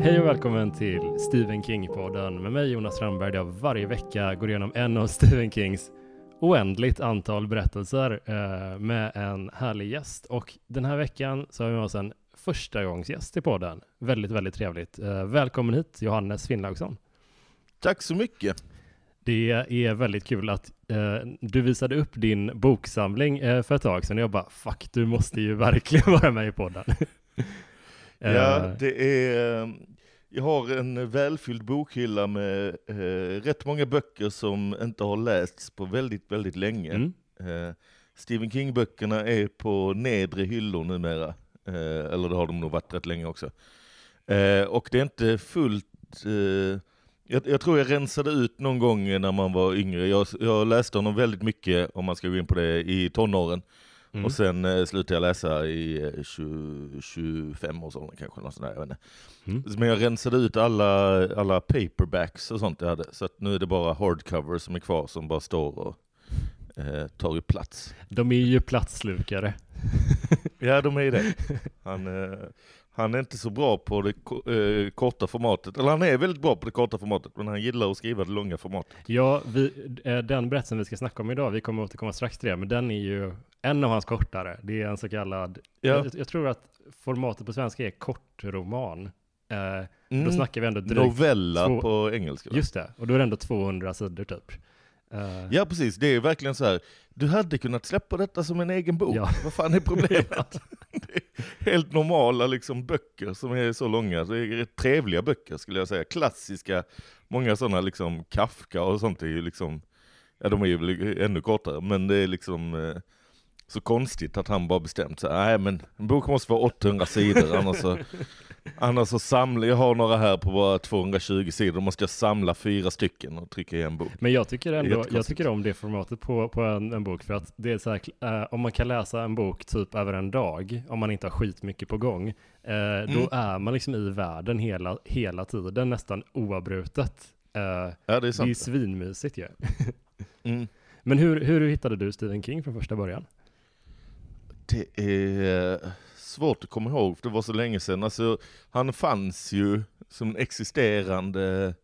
Hej och välkommen till Stephen King-podden med mig Jonas Strandberg där jag varje vecka går igenom en av Stephen Kings oändligt antal berättelser eh, med en härlig gäst. Och den här veckan så har vi med oss en första gångs gäst i podden. Väldigt, väldigt trevligt. Eh, välkommen hit Johannes Finnlaugsson. Tack så mycket. Det är väldigt kul att eh, du visade upp din boksamling eh, för ett tag sedan och jag bara fuck, du måste ju verkligen vara med i podden. Ja, Eh, det är, jag har en välfylld bokhylla med eh, rätt många böcker som inte har lästs på väldigt, väldigt länge. mm. Eh, Stephen King-böckerna är på nedre hyllor numera, eh, eller det har de nog varit rätt länge också. Eh, och det är inte fullt, eh, jag, jag tror jag rensade ut någon gång när man var yngre. Jag, jag läste honom väldigt mycket, om man ska gå in på det, i tonåren. Mm. Och sen eh, slutade jag läsa i eh, 20, 25 års ålder kanske, något sånt där, jag vet inte. Mm. Men jag rensade ut alla, alla paperbacks och sånt jag hade, så nu är det bara hardcover som är kvar som bara står och eh, tar upp plats. De är ju platsslukare. Ja, de är ju det. Han, eh, han är inte så bra på det eh, korta formatet, eller han är väldigt bra på det korta formatet, men han gillar att skriva det långa formatet. Ja, vi, eh, den berättelsen vi ska snacka om idag, vi kommer återkomma strax till det, men den är ju en av hans kortare. Det är en så kallad, Ja. jag, jag tror att formatet på svenska är kortroman. Eh, Då Mm. snackar vi ändå drygt, Novella två- på engelska. just det, och då är det ändå 200 sidor typ. Eh, Ja precis, det är verkligen så här. du hade kunnat släppa detta som en egen bok. Ja. Vad fan är problemet? är helt normala liksom, böcker som är så långa. Det är rätt trevliga böcker skulle jag säga. Klassiska, många sådana liksom Kafka och sånt är ju liksom, ja de är ju ännu kortare, men det är liksom eh, så konstigt att han bara bestämt sig. Nej men en bok måste vara 800 sidor, annars så, annars så samlar, jag har några här på bara 220 sidor, då måste jag samla fyra stycken och trycka i en bok. Men jag tycker ändå, jag tycker om det formatet på, på en, en bok för att det är så här, eh, om man kan läsa en bok typ över en dag, om man inte har skitmycket på gång, eh, då Mm. är man liksom i världen hela, hela tiden, nästan oavbrutet. Eh, Ja det är det är sant. ju svinmysigt ju. Mm. Men hur, hur hittade du Stephen King från första början? Det är svårt att komma ihåg, för det var så länge sedan. Alltså, han fanns ju som en existerande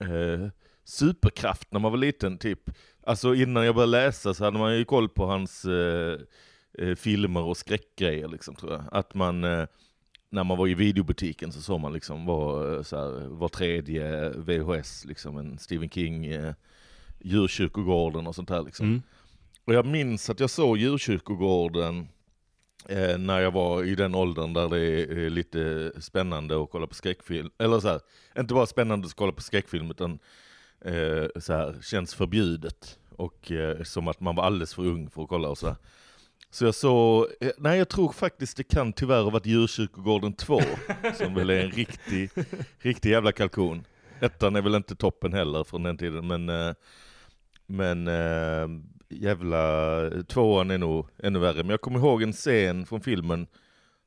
eh, superkraft när man var liten, typ. Alltså innan jag började läsa så hade man ju koll på hans eh, eh, filmer och skräckgrejer, liksom, tror jag. Att man, eh, när man var i videobutiken så såg man liksom var, eh, så här, var tredje VHS, liksom en Stephen King, eh, djurkyrkogården och sånt där liksom. Mm. Och jag minns att jag såg djurkyrkogården eh, när jag var i den åldern där det är lite spännande att kolla på skräckfilm. Eller så här, inte bara spännande att kolla på skräckfilm utan eh, så här, känns förbjudet. Och eh, som att man var alldeles för ung för att kolla och så här. Så jag såg, eh, nej jag tror faktiskt det kan tyvärr ha varit Djurkyrkogården 2, som väl är en riktig, riktig jävla kalkon. Ettan är väl inte toppen heller från den tiden, men, eh, men eh, jävla tvåan är nog ännu värre. Men jag kommer ihåg en scen från filmen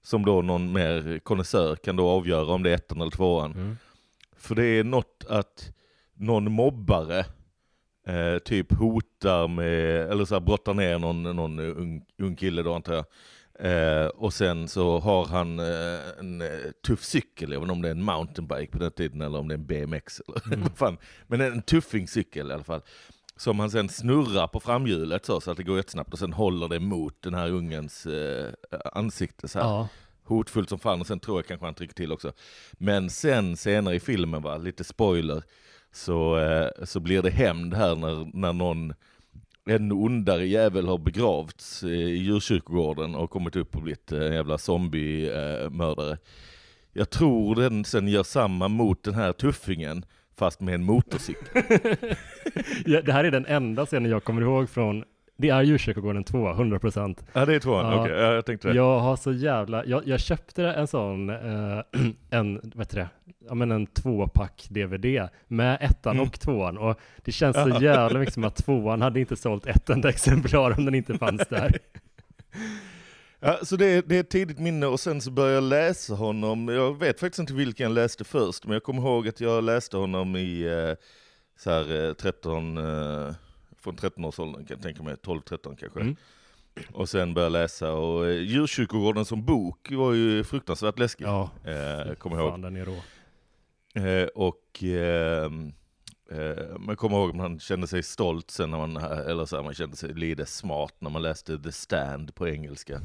som då någon mer konnässör kan då avgöra om det är ettan eller tvåan. Mm. För det är något att någon mobbare eh, typ hotar med, eller så här brottar ner någon, någon ung, ung kille då antar jag. Eh, och sen så har han eh, en eh, tuff cykel, jag vet inte om det är en mountainbike på den tiden eller om det är en BMX eller vad fan. Men en tuffingcykel i alla fall. Som han sen snurrar på framhjulet så, så att det går jättesnabbt och sen håller det mot den här ungens eh, ansikte så här Ja. hotfullt som fan och sen tror jag kanske han trycker till också. Men sen senare i filmen, va, lite spoiler, så, eh, så blir det hämnd här när, när någon en ondare jävel har begravts eh, i djurkyrkogården och kommit upp och blivit eh, en jävla zombiemördare. Jag tror den sen gör samma mot den här tuffingen, fast med en motorcykel. ja, det här är den enda scenen jag kommer ihåg från, det är Djurkyrkogården 2, 100%. Ja det är tvåan, Ja. okej, ja, jag tänkte det. Jag har så jävla, jag, jag köpte en sån, eh, en, vad heter det, ja men en tvåpack DVD med ettan Mm. och tvåan och det känns så jävla mycket som att tvåan hade inte sålt ett enda exemplar om den inte fanns där. Ja, så det, är- det är ett tidigt minne och sen så började jag läsa honom, jag vet faktiskt inte vilken jag läste först, men jag kommer ihåg att jag läste honom i eh, så här, eh, 13, eh, från 13-årsåldern kan jag tänka mig, 12-13 kanske. Mm. Och sen började läsa och eh, Djurkyrkogården som bok var ju fruktansvärt läskig. Ja, Eh, kommer jag ihåg. den är rå. Eh, och eh, eh, man kommer ihåg att man kände sig stolt sen när man, eller så här, man kände sig lite smart när man läste The Stand på engelska.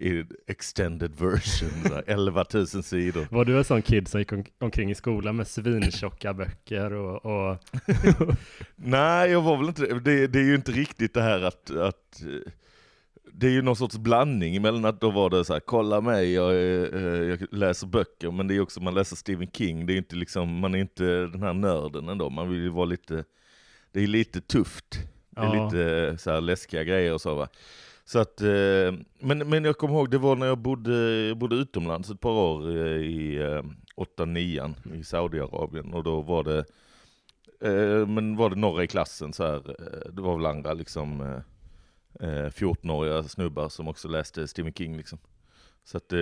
I extended version, så här, 11 000 sidor. Var du en sån kid som gick om- omkring i skolan med svintjocka böcker och, och Nej, jag var väl inte det. det. Är ju inte riktigt det här att, att det är ju någon sorts blandning mellan att då var det så här, kolla mig, jag, eh, jag läser böcker, men det är också, man läser Stephen King, det är inte liksom, man är inte den här nörden ändå, man vill ju vara lite, det är lite tufft. Det är Ja. lite så här läskiga grejer och så va. Så att, eh, men, men jag kommer ihåg, det var när jag bodde, jag bodde utomlands ett par år eh, i eh, 8-9 i Saudiarabien och då var det, men var det några i klassen så här, det var väl andra liksom 14-åriga snubbar som också läste Stephen King liksom. Så att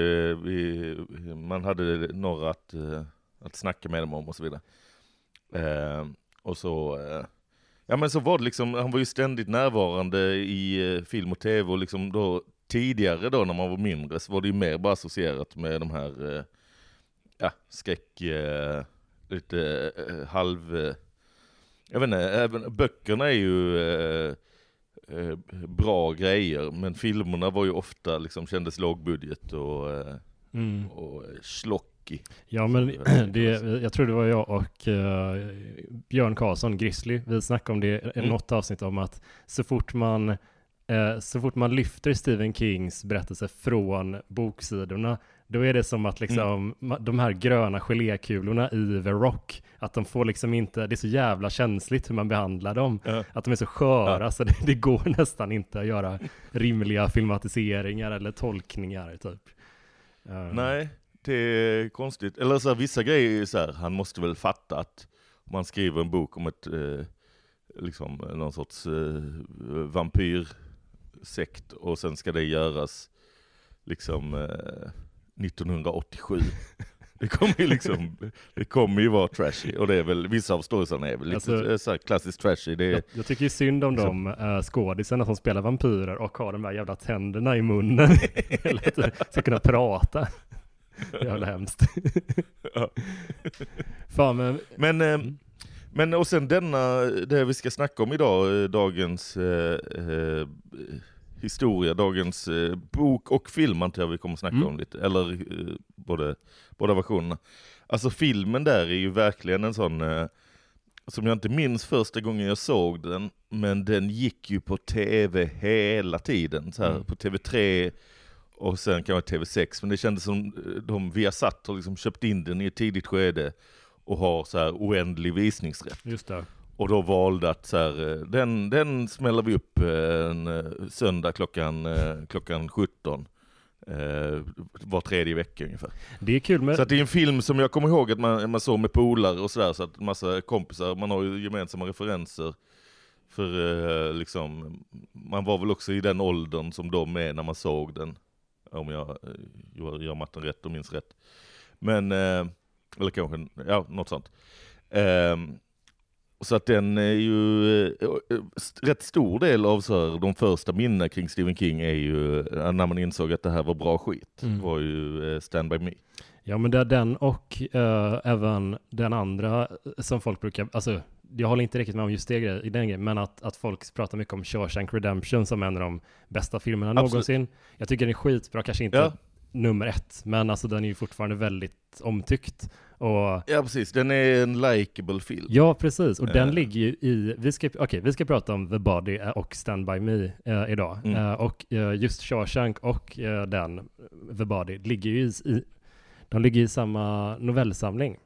vi, man hade några att, att snacka med dem om och så vidare. Och så, ja men så var det liksom, han var ju ständigt närvarande i eh, film och tv och liksom då tidigare då när man var mindre så var det ju mer bara associerat med de här, eh, ja, skräck, eh, lite halv, jag vet inte, även böckerna är ju bra grejer, men filmerna var ju ofta liksom, kändes lågbudget och, mm. och schlocky. Ja men det, jag tror det var jag och eh, Björn Karlsson, Grizzly, vi snackade om det i Mm. något avsnitt om att så fort man eh, så fort man lyfter Stephen Kings berättelse från boksidorna då är det som att liksom ma- de här gröna gelékulorna i The Rock att de får liksom inte, det är så jävla känsligt hur man behandlar dem Ja. att de är så sköra Ja. så det, det går nästan inte att göra rimliga filmatiseringar eller tolkningar typ. Eh, Nej, det är konstigt. Eller så här, vissa grejer är så här, han måste väl fatta att om man skriver en bok om ett, eh, liksom någon sorts eh, vampyrsekt och sen ska det göras liksom eh, 1987. Det kommer ju liksom, det kommer ju vara trashy och det är väl, vissa av storiesarna är väl lite Alltså- eh, så här klassiskt trashy. Det är, Jag, jag tycker ju synd om Liksom. de uh, skådisarna som spelar vampyrer och har de där jävla tänderna i munnen. Eller att de ska kunna prata. Jävla hemskt. Ja. Fan men, Men, eh, Mm. men och sen denna, det vi ska snacka om idag, eh, dagens eh, eh, historia, dagens eh, bok och film antar jag vi kommer snacka Mm. om lite, eller eh, både, båda versionerna. Alltså filmen där är ju verkligen en sån, eh, som jag inte minns första gången jag såg den, men den gick ju på tv hela tiden, så här, Mm. på TV3 och sen kanske TV6, men det kändes som eh, de Viasat har liksom köpt in den i ett tidigt skede och har så här oändlig visningsrätt. just det. Och då valde att så här, eh, den, den smäller vi upp eh, en söndag klockan, klockan 17. Eh, var tredje vecka ungefär. Det är kul med, Så att det är en film som jag kommer ihåg att man, man såg med polare och sådär, så att massa kompisar, man har ju gemensamma referenser. För eh, liksom, man var väl också i den åldern som de är när man såg den. Om jag eh, gör, matten rätt och minns rätt. Men, eh, eller kanske, ja något sånt. Ehm, så att den är ju, eh, rätt stor del av så här, de första minnena kring Stephen King är ju när man insåg att det här var bra skit. Mm. var ju Stand By Me. ja men det är den och eh, även den andra som folk brukar, alltså jag håller inte riktigt med om just det grej, i den grejen, men att, att folk pratar mycket om Shawshank Redemption som en av de bästa filmerna Absolut. någonsin. Jag tycker den är skitbra, kanske inte Ja. nummer ett, men alltså den är ju fortfarande väldigt omtyckt. Och Ja precis, den är en likable film. Ja, precis. Och den Eh. ligger ju i, vi ska, okej, vi ska prata om The Body eh, och Stand By Me eh, idag. Mm. Eh, och eh, just Shawshank och eh, den, The Body, ligger ju i, i de ligger i samma novellsamling.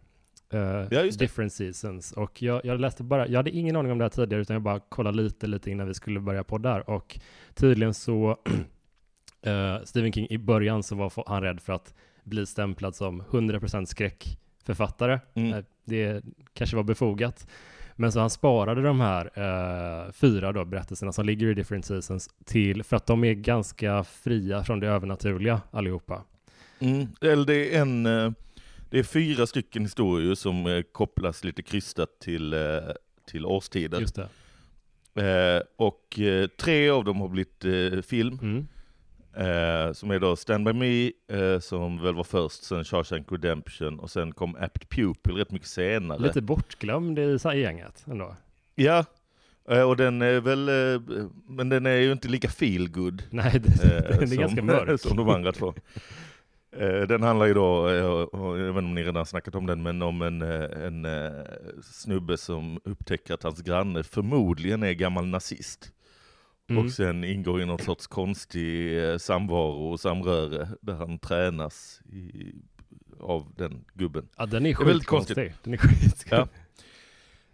Eh, Ja. Different Seasons. Och jag, jag läste bara, jag hade ingen aning om det här tidigare, utan jag bara kollade lite, lite innan vi skulle börja på där. Och tydligen så, eh, Stephen King, i början så var han rädd för att bli stämplad som 100% skräckförfattare. Mm. Eh, Det kanske var befogat. Men så han sparade de här eh, fyra då berättelserna som ligger i Different Seasons till, för att de är ganska fria från det övernaturliga allihopa. Mm. Eller det är en, det är fyra stycken historier som eh, kopplas lite krystat till, eh, till årstider. Just det. Eh, och eh, tre av dem har blivit film. Mm. Eh, som är då Stand By Me, eh, som väl var först, sen Shawshank Redemption och sen kom Apt Pupil rätt mycket senare. Lite bortglömd i gänget ändå. Ja, eh, och den är väl, men den är ju inte lika feel good Nej, det, den är som, ganska mörk. som de andra två. Eh, Den handlar ju då, eh, och jag vet inte om ni redan snackat om den, men om en, eh, en snubbe som upptäcker att hans granne förmodligen är gammal nazist. Mm. Och sen ingår i någon sorts konstig samvaro och samröre där han tränas i, av den gubben. Ja, den är skitkonstig. Den är skitkonstig. Ja.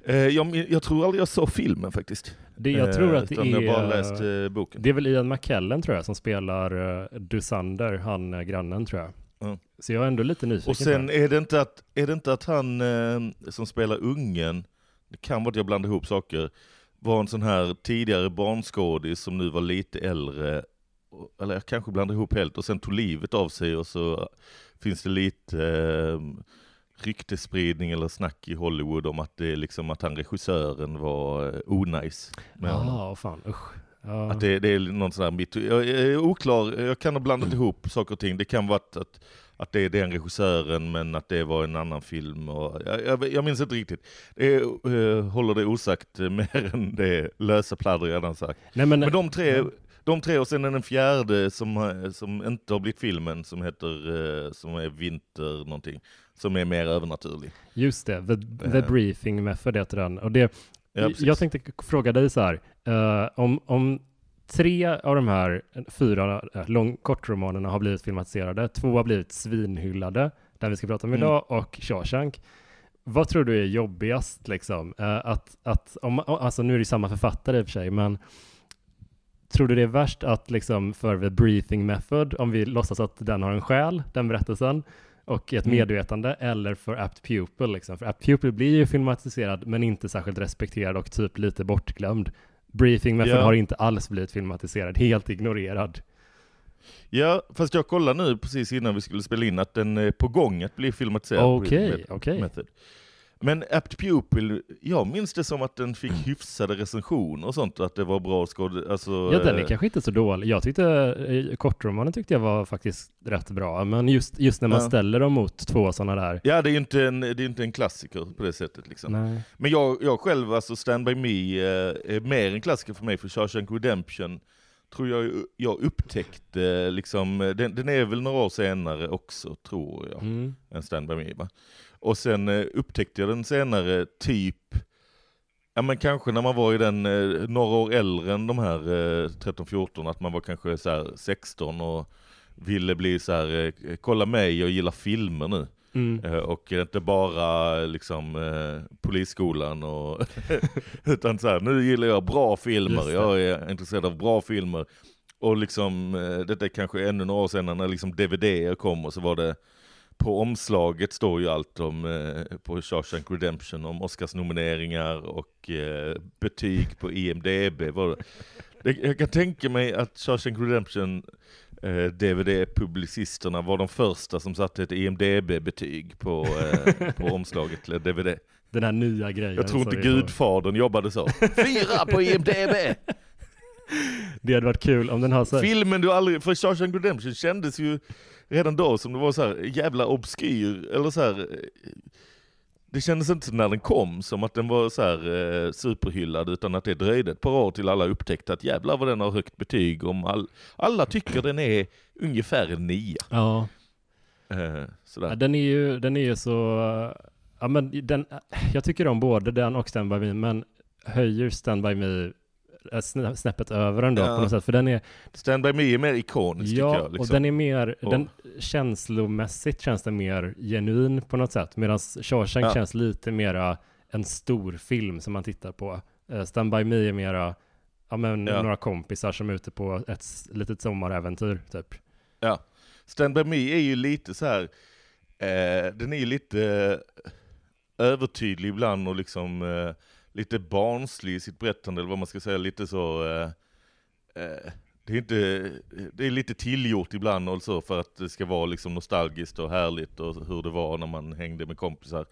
Eh, jag, jag tror aldrig jag såg filmen faktiskt. Det, jag tror Eh, att det Jag har bara är... läst eh, boken. Det är väl Ian McKellen tror jag som spelar Dusander, han grannen tror jag. Mm. Så jag är ändå lite nyfiken. Och sen är det inte att, är det inte att han som spelar ungen, det kan vara att jag blandar ihop saker, var en sån här tidigare barnskådis som nu var lite äldre, eller jag kanske blandar ihop helt, och sen tog livet av sig och så finns det lite eh, ryktespridning eller snack i Hollywood om att det är liksom att han regissören var eh, onajs med honom. Ja, fan usch. Ja. Att det, det är någon sån här mitt, jag är oklar, jag kan ha blandat ihop saker och ting. Det kan vara att, att, att det är den regissören men att det var en annan film. Och, jag, jag, jag minns inte riktigt. Det är, eh, håller det osagt eh, mer än det lösa pladder jag redan sagt. Nej, men, Men de tre, de tre och sen är den fjärde som, har- som inte har blivit filmen som heter, eh, som är Vinter någonting. Som är mer övernaturlig. just det, the, the Eh. briefing method heter den. Och det, Ja, jag tänkte fråga dig så här, eh, om, om tre av de här fyra uh, lång, kortromanerna har blivit filmatiserade, två har blivit svinhyllade, den vi ska prata om Mm. idag, och Shawshank. Vad tror du är jobbigast liksom? Eh, att, att, om, alltså nu är det samma författare i och för sig, men tror du det är värst att liksom för the briefing method, om vi låtsas att den har en själ, den berättelsen, och ett Mm. medvetande, eller för Apt Pupil liksom? För Apt Pupil blir ju filmatiserad, men inte särskilt respekterad och typ lite bortglömd. Briefing method Ja. har inte alls blivit filmatiserad, helt ignorerad. Ja, fast jag kollade nu precis innan vi skulle spela in att den är på gång att bli filmatiserad. Okej, Med- okej. Method. Men Apt Pupil, jag minns det som att den fick hyfsade recensioner och sånt, att det var bra skåd... Alltså, Ja, den är eh, kanske inte så dålig. Jag tyckte, eh, kortromanen tyckte jag var faktiskt rätt bra, men just, just när man Ja. ställer dem mot två sådana där. Ja, det är ju inte en, det är inte en klassiker på det sättet liksom. Nej. Men jag, jag själv, alltså Stand By Me, eh, är mer en klassiker för mig, för Shawshank Redemption tror jag jag upptäckte, liksom, den, den är väl några år senare också, tror jag. Mm. än Stand By Me. Va? Och sen eh, upptäckte jag den senare, typ, ja men kanske när man var i den, eh, några år äldre än de här eh, 13-14, att man var kanske så här 16 och ville bli så här, eh, kolla mig, jag gillar filmer nu. Mm. Eh, och inte bara liksom eh, polisskolan och, utan så här, nu gillar jag bra filmer, jag är intresserad av bra filmer. Och liksom, eh, detta är kanske ännu några år sedan när liksom DVD kom och så var det på omslaget står ju allt om, eh, på Shawshank Redemption, om Oscarsnomineringar och eh, betyg på IMDB. Var det. Det, jag kan tänka mig att Shawshank Redemption eh, DVD-publicisterna var de första som satte ett IMDB-betyg på, eh, på omslaget till DVD. Den här nya grejen. Jag tror inte Gudfadern jobbade så. Fyra på IMDB! Det hade varit kul om den har så här, Filmen du aldrig, för Shawshank Redemption kändes ju redan då som det var så här jävla obskyr, eller så här. Det kändes inte när den kom som att den var så här eh, superhyllad, utan att det dröjde ett par år till alla upptäckte att jävlar vad den har högt betyg, om all, alla tycker den är ungefär en nia. Ja, Eh, sådär. Ja, den är ju, den är ju så, ja men den, jag tycker om både den och Stand By Me, men höjer Stand By Me snäppet över den då Ja. på något sätt, för den är, Stand By Me är mer ikonisk ja, tycker jag. Liksom. och den är mer, Och- den känslomässigt känns den mer genuin på något sätt, medan Shawshank Ja. känns lite mera en stor film som man tittar på. Uh, Stand By Me är mera, ja men Ja. några kompisar som är ute på ett litet sommaräventyr typ. Ja. Stand By Me är ju lite så här. Eh, den är ju lite eh, övertydlig ibland och liksom eh, lite barnslig i sitt berättande, eller vad man ska säga, lite så... Eh, eh, det är, inte, det är lite tillgjort ibland och så för att det ska vara liksom nostalgiskt och härligt och hur det var när man hängde med kompisar.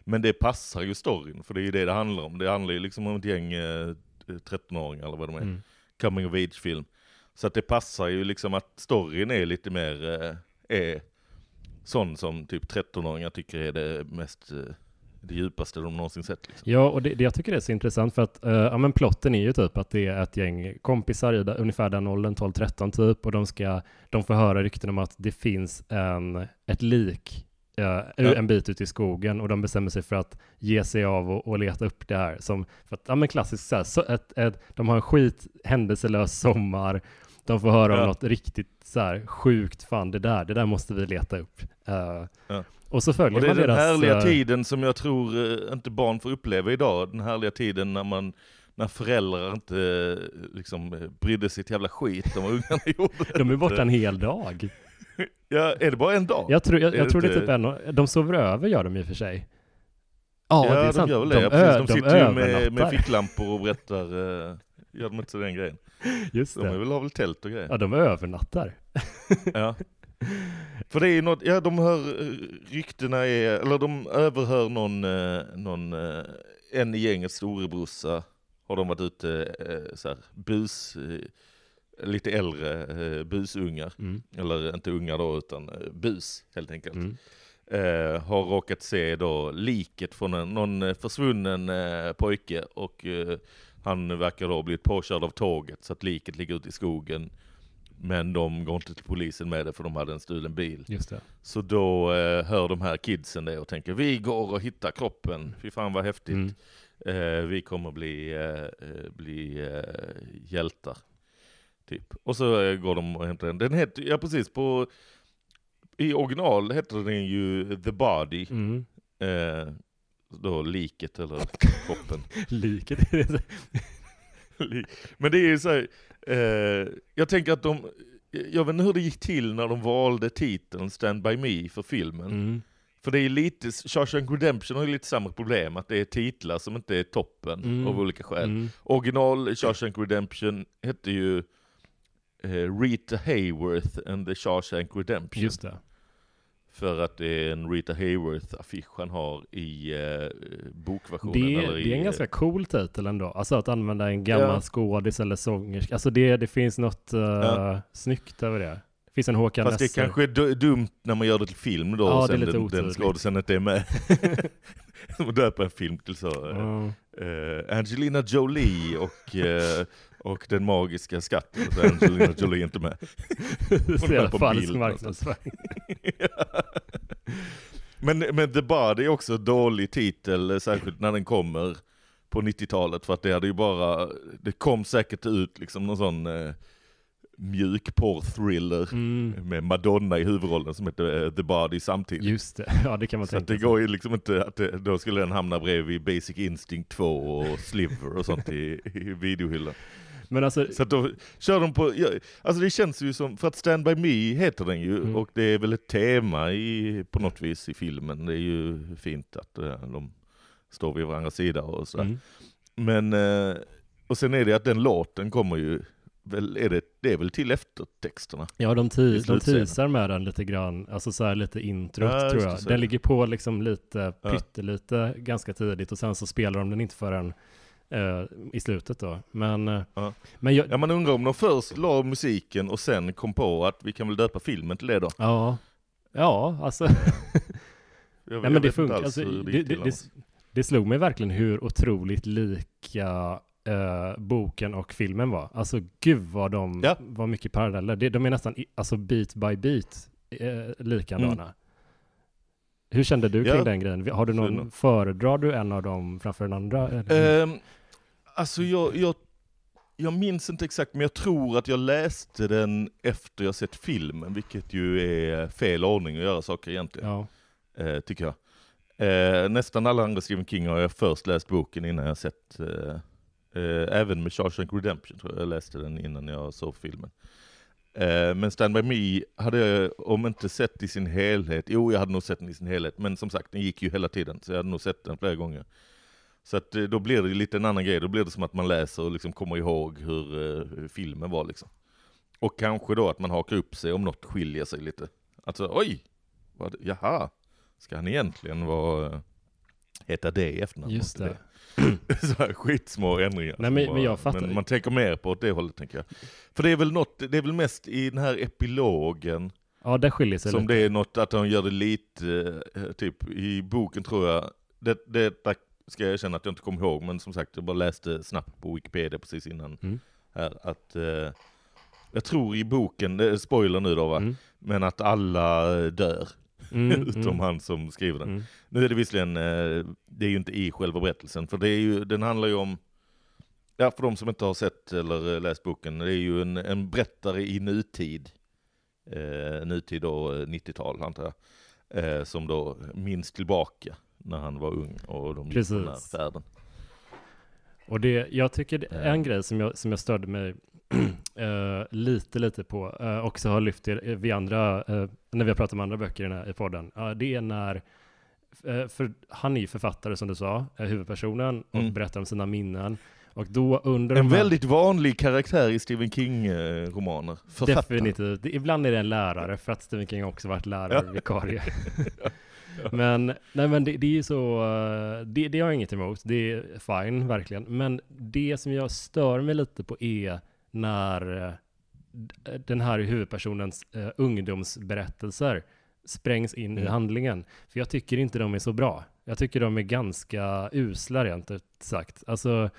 Men det passar ju storyn, för det är ju det det handlar om. Det handlar ju liksom om ett gäng eh, eh, 13-åringar eller vad de är. Mm. Coming of age-film. Så att det passar ju liksom att storyn är lite mer, eh, är sån som typ 13-åringar tycker är det mest, eh, det djupaste de någonsin sett. Liksom. Ja, och det, det jag tycker det är så intressant för att uh, ja, men plotten är ju typ att det är ett gäng kompisar i ungefär den åldern, 12-13 typ, och de ska, de får höra rykten om att det finns en, ett lik uh, Ja. en bit ut i skogen och de bestämmer sig för att ge sig av och, och leta upp det här som, för att, ja men klassiskt så här, så ett, ett, de har en skit händelselös sommar, de får höra om Ja. något riktigt så här sjukt, fan det där, det där måste vi leta upp. Uh, Ja. Och så följer Och det är man den deras... härliga eh, tiden som jag tror eh, inte barn får uppleva idag. Den härliga tiden när man när föräldrar inte eh, liksom brydde sig ett jävla skit om vad ungarna gjorde. De är borta en hel dag. Ja, är det bara en dag? Jag tror, jag, jag det tror det är typ en, de sover över gör de i och för sig. Ja, Ja, det är de sant. gör de, det. Ja, precis. ö- De, de sitter ju med, med ficklampor och berättar, gör de inte så den grejen? Just De det. väl, har väl tält och grejer? Ja, de övernattar. Ja. För det är ju något, ja de hör, eh, ryktena är, eller de överhör någon, eh, någon eh, en i gänget storebrorsa, har de varit ute, så här, bus, lite äldre busungar, Mm. eller inte ungar då utan bus helt enkelt. Mm. eh, har råkat se då liket från en, någon försvunnen eh, pojke och eh, han verkar då ha blivit påkörd av tåget så att liket ligger ute i skogen. Men de går inte till polisen med det för de hade en stulen bil. Just det. Så då eh, hör de här kidsen det och tänker vi går och hittar kroppen, fy fan vad häftigt. Mm. Eh, vi kommer bli, eh, eh, bli eh, hjältar. Typ. Och så eh, går de och hämtar den. Den heter, ja precis, på, i original heter den ju The Body. Mm. Då liket eller kroppen. Liket Li- Men det är ju så här, eh, jag tänker att de, jag vet inte hur det gick till när de valde titeln Stand By Me för filmen. Mm. För det är lite, Shawshank Redemption har ju lite samma problem, att det är titlar som inte är toppen Mm. av olika skäl. Mm. Original Shawshank Redemption hette ju eh, Rita Hayworth and the Shawshank Redemption. Just det. För att det är en Rita Hayworth-affisch han har i eh, bokversionen. Det, är- eller i, det är en ganska cool titel ändå. Alltså att använda en gammal Ja. skådis eller sångerska. Alltså det, det finns något uh, Ja. snyggt över det. Det finns en Håkan Fast det Nesser. kanske är du- dumt när man gör det till film då, Ja, och det är sen lite den, den skådisen inte är med. Som döper en film till så. Ja. eh, Angelina Jolie och, eh, och den magiska skatten. Så är Angelina Jolie inte med. Så med jävla på falsk marknadsföring. men, men The Body är också en dålig titel, eh, särskilt när den kommer på 90-talet. För att det hade ju bara, det kom säkert ut liksom någon sån eh, mjukporr-thriller Mm. med Madonna i huvudrollen som heter eh, The Body samtidigt. Just det, ja det kan man Så tänka det sig. går ju liksom inte att det, då skulle den hamna bredvid Basic Instinct 2 och Sliver och sånt i, i videohyllan. Men alltså, Så att då kör de på, ja, alltså det känns ju som, för att Stand By Me heter den ju, Mm. och det är väl ett tema i, på något vis i filmen. Det är ju fint att eh, de står vid varandras sida och sådär. mm. Men, eh, och sen är det att den låten kommer ju, väl, är det, det är väl till eftertexterna. ja de, i ti- de teasar med den lite grann, alltså så här lite introt Ja, tror jag. Den ligger på liksom lite, Ja. pyttelite ganska tidigt och sen så spelar de den inte förrän eh, i slutet då. Men, eh, Ja. men jag, Ja man undrar om de först la musiken och sen kom på att vi kan väl döpa filmen till det då. ja, ja alltså. Jag, Nej jag men det funkar, alltså, det, det, det, det slog mig verkligen hur otroligt lika eh, boken och filmen var. Alltså gud vad de Ja. var mycket paralleller. De är nästan i, alltså beat by beat eh, likadana. Hur kände du kring Mm. Ja. den grejen? Har du någon, föredrar du en av dem framför den andra? eller? Alltså jag, jag, jag minns inte exakt, men jag tror att jag läste den efter jag sett filmen, vilket ju är fel ordning att göra saker egentligen, ja. eh, tycker jag. Eh, nästan alla andra Stephen King har jag först läst boken innan jag sett, eh, eh, även med Shawshank Redemption tror jag jag läste den innan jag såg filmen. Eh, men Stand By Me hade jag, om inte sett i sin helhet, jo jag hade nog sett den i sin helhet, men som sagt den gick ju hela tiden, så jag hade nog sett den flera gånger. Så att eh, då blir det lite en annan grej, då blir det som att man läser och liksom kommer ihåg hur eh, filmen var liksom. Och kanske då att man hakar upp sig om något skiljer sig lite. Alltså oj, vad, jaha, ska han egentligen vara, heta det i efternamn. Just det. så här skitsmå ändringar. Nej, men- men jag fattar. Men man tänker mer på åt det hållet tänker jag. För det är väl något, det är väl mest i den här epilogen Ja, det skiljer sig som lite. det är något att de gör det lite, eh, typ i boken tror jag, det, det där ska jag erkänna att jag inte kommer ihåg, men som sagt jag bara läste snabbt på Wikipedia precis innan Mm. här att eh, jag tror i boken, det är spoiler nu då va, Mm. men att alla eh, dör, Mm, utom mm, han som skriver den. mm. Nu är det visserligen, eh, det är ju inte i själva berättelsen, för det är ju, den handlar ju om, ja för de som inte har sett eller eh, läst boken, det är ju en, en berättare i nutid, eh, nutid då eh, 90-tal antar jag, eh, som då minns tillbaka när han var ung och de gick på den här Precis. färden. Och det, jag tycker det är en Eh. grej som jag, som jag störde mig eh, lite, lite på, uh, också har lyft det vid andra, eh, när vi har pratat om andra böcker i, den här, i podden, det är när, för han är ju författare som du sa, huvudpersonen, och Mm. berättar om sina minnen. Och då under En här- väldigt vanlig karaktär i Stephen King-romaner. Definitivt. Ibland är det en lärare, för att Stephen King har också varit lärare, vikarie. Men, nej men det, det är ju så, eh, det, det har jag inget emot, det är fine, verkligen. Men det som jag stör mig lite på är när eh, den här huvudpersonens eh, ungdomsberättelser sprängs in i Mm. handlingen. För jag tycker inte de är så bra. Jag tycker de är ganska usla rent ut sagt. Alltså,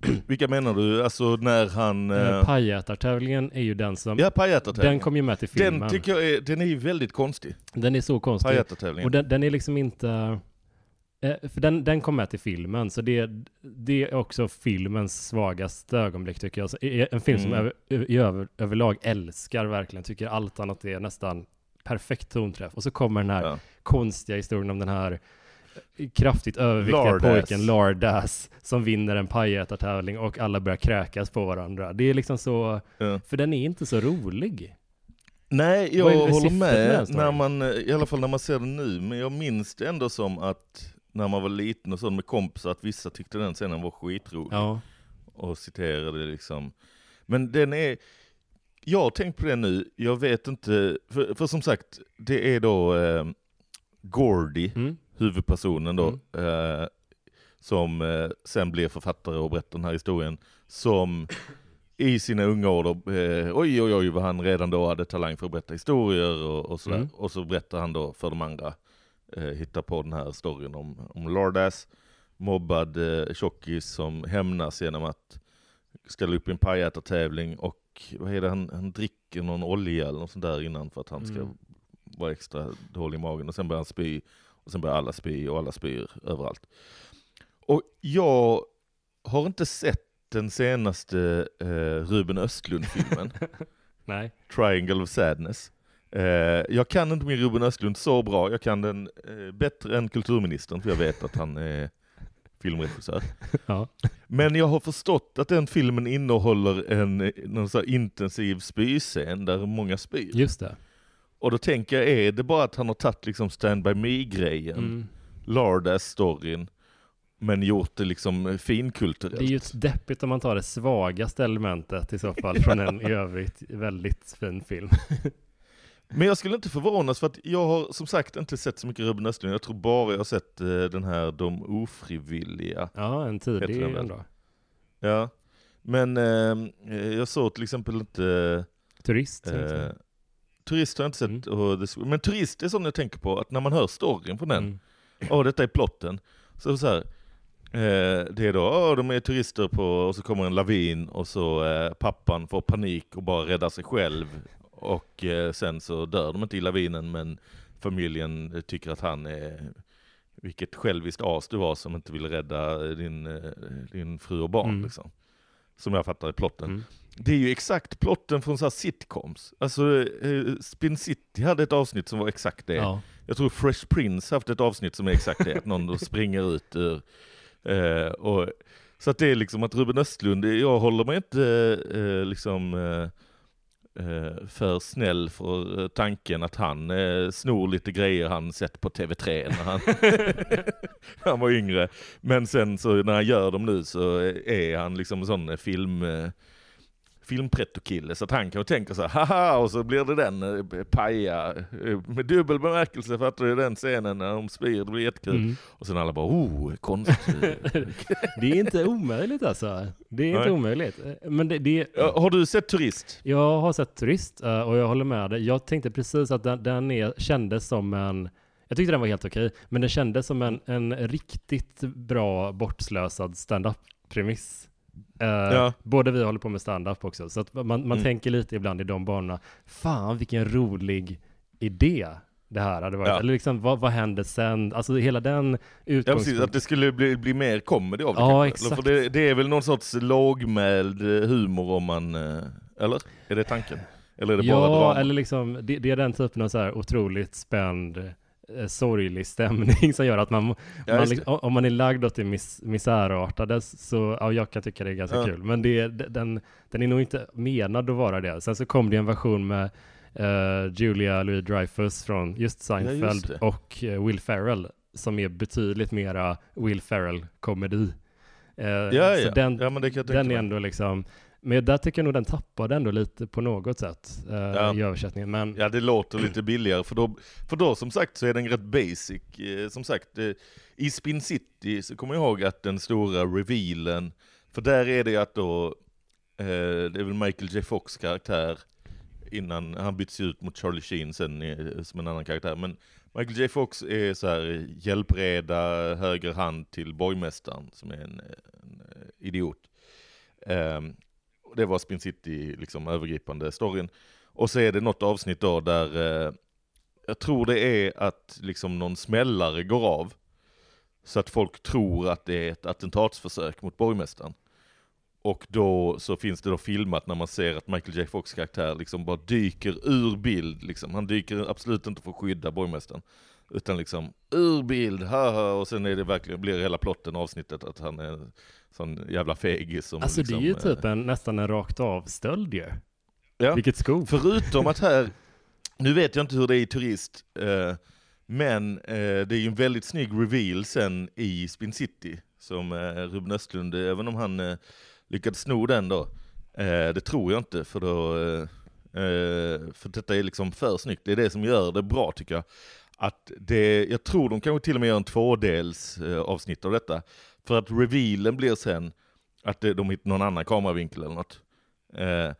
Vilka menar du? Alltså när han... eh, Eh, pajätartävlingen är ju den som, ja, pajätartävlingen. den kom ju med till filmen. Den tycker jag är, den är ju väldigt konstig. Den är så konstig. Pajätartävlingen. Och den, den är liksom inte... Eh, för den, den kom med till filmen, så det, det är också filmens svagaste ögonblick tycker jag. Så, en film som Mm. över, över, överlag älskar verkligen, tycker allt annat är nästan perfekt tonträff. Och så kommer den här Ja. konstiga historien om den här kraftigt överviktiga Lardass. pojken Lardass som vinner en pajätartävling och alla börjar kräkas på varandra. Det är liksom så, Ja. för den är inte så rolig. Nej, jag håller med när man, i alla fall när man ser den nu, men jag minns det ändå som att när man var liten och så med kompisar, att vissa tyckte den scenen var skitrolig Ja. och citerade liksom. Men den är, jag har tänkt på det nu, jag vet inte, för, för som sagt, det är då eh, Gordy, Mm. Huvudpersonen då, eh, som eh, sen blir författare och berättar den här historien, som i sina unga år då, eh, oj oj oj vad han redan då hade talang för att berätta historier och, och sådär. Mm. Och så berättar han då för de andra, eh, hittar på den här storyn om, om Lardass, mobbad eh, tjockis som hämnas genom att ställa upp i en pajätartävling och vad är det, han, han dricker någon olja eller något sånt där innan för att han ska Mm. vara extra dålig i magen och sen börjar han spy och sen börjar alla spy och alla spyr överallt. Och jag har inte sett den senaste eh, Ruben Östlund-filmen, Nej. Triangle of Sadness. Eh, jag kan inte min Ruben Östlund så bra, jag kan den eh, bättre än kulturministern för jag vet att han är filmregissör. Ja. Men jag har förstått att den filmen innehåller en eh, någon så intensiv spyscen där många spyr. Just det. Och då tänker jag, är det bara att han har tagit liksom Stand By Me-grejen, Mm. Lardass-storyn, men gjort det liksom Det är finkulturellt? ju deppigt om man tar det svagaste elementet i så fall från en i övrigt väldigt fin film. Men jag skulle inte förvånas för att jag har som sagt inte sett så mycket Ruben Östlund, jag tror bara jag har sett eh, den här De ofrivilliga. Ja, en tidig ändå. Ja. Men eh, jag såg till exempel inte Turist. eh, Turist har jag inte sett, Mm. och The- men Turist är sån jag tänker på, att när man hör storyn från den, Mm. Åh, detta är plotten. Så så här, eh, det är då, åh, de är turister på, och så kommer en lavin och så eh, pappan får panik och bara räddar sig själv. Och eh, sen så dör de inte i lavinen men familjen tycker att han är, vilket själviskt as du var som inte ville rädda din, eh, din fru och barn Mm. liksom. Som jag fattar i plotten. Mm. Det är ju exakt plotten från så här sitcoms. Alltså eh, Spin City hade ett avsnitt som var exakt det. Ja. Jag tror Fresh Prince haft ett avsnitt som är exakt det, att någon springer ut ur... Eh, och, så att det är liksom att Ruben Östlund, jag håller mig inte eh, liksom eh, eh, för snäll för eh, tanken att han eh, snor lite grejer han sett på TV3 när han, han var yngre. Men sen så när han gör dem nu så är han liksom en sån eh, film, eh, filmpretto-kille så att han kanske tänker så här, haha, och så blir det den eh, paja eh, med dubbel bemärkelse, fattar du den scenen när de spyr, det blir jättekul. Mm. Och sen alla bara, oh, konstigt. Det är inte omöjligt alltså. Det är inte Nej. omöjligt. Men det, det, har du sett Turist? jag har sett Turist eh, och jag håller med dig. Jag tänkte precis att den, den är, kändes som en jag tyckte den var helt okej, men den kändes som en, en riktigt bra bortslösad stand-up-premiss. Eh, Ja. Både vi håller på med stand-up också, så att man, man Mm. tänker lite ibland i de banorna, fan vilken rolig idé det här hade varit. Ja. Eller liksom, vad, vad händer sen? Alltså hela den Ja precis, utgångspunkten. att det skulle bli, bli mer comedy av det Ja, kanske. exakt. För det, det är väl någon sorts lågmäld eh, humor om man, eh, eller? Är det tanken? Eller är det bara ja, drama? eller liksom, det, det är den typen av så här otroligt spänd, sorglig stämning som gör att man, Ja, man just liksom, om man är lagd åt det mis, misärartade så, ja, jag kan tycka det är ganska Ja. kul. Men det, den, den är nog inte menad att vara det. Sen så kom det en version med eh, Julia Louis-Dreyfus från just Seinfeld just det. och eh, Will Ferrell som är betydligt mera Will Ferrell-komedi. Eh, ja, så ja. den, ja, men det kan jag den är ändå liksom, men där tycker jag nog den tappade ändå lite på något sätt eh, Ja. i översättningen. Men Ja, det låter lite billigare, för då, för då som sagt så är den rätt basic. Eh, Som sagt, eh, i Spin City så kommer jag ihåg att den stora revealen, för där är det att då, eh, det är väl Michael J Fox karaktär, innan han byts ut mot Charlie Sheen sen eh, som en annan karaktär. Men Michael J Fox är så här hjälpreda, höger hand till borgmästaren som är en, en eh, idiot. Och det var Spin City, liksom övergripande storyn. Och så är det något avsnitt då där, eh, jag tror det är att liksom någon smällare går av. Så att folk tror att det är ett attentatsförsök mot borgmästaren. Och då så finns det då filmat när man ser att Michael J Fox karaktär liksom bara dyker ur bild liksom. Han dyker absolut inte för att skydda borgmästaren. Utan liksom ur bild, haha, och sen är det verkligen, blir hela plotten avsnittet att han är sån jävla fegis som alltså liksom, det är ju eh, typ en, nästan en rakt av stöld ju. Ja. Vilket skop. Förutom att här, nu vet jag inte hur det är i Turist, eh, men eh, det är ju en väldigt snygg reveal sen i Spin City, som eh, Ruben Östlund, eh, även om han eh, lyckades sno den då, eh, det tror jag inte, för då, eh, eh, för detta är liksom för snyggt, det är det som gör det bra tycker jag. Att det, jag tror de kanske till och med gör en tvådels eh, avsnitt av detta, för att revealen blir sen att det, de hittar någon annan kameravinkel eller något. Eh,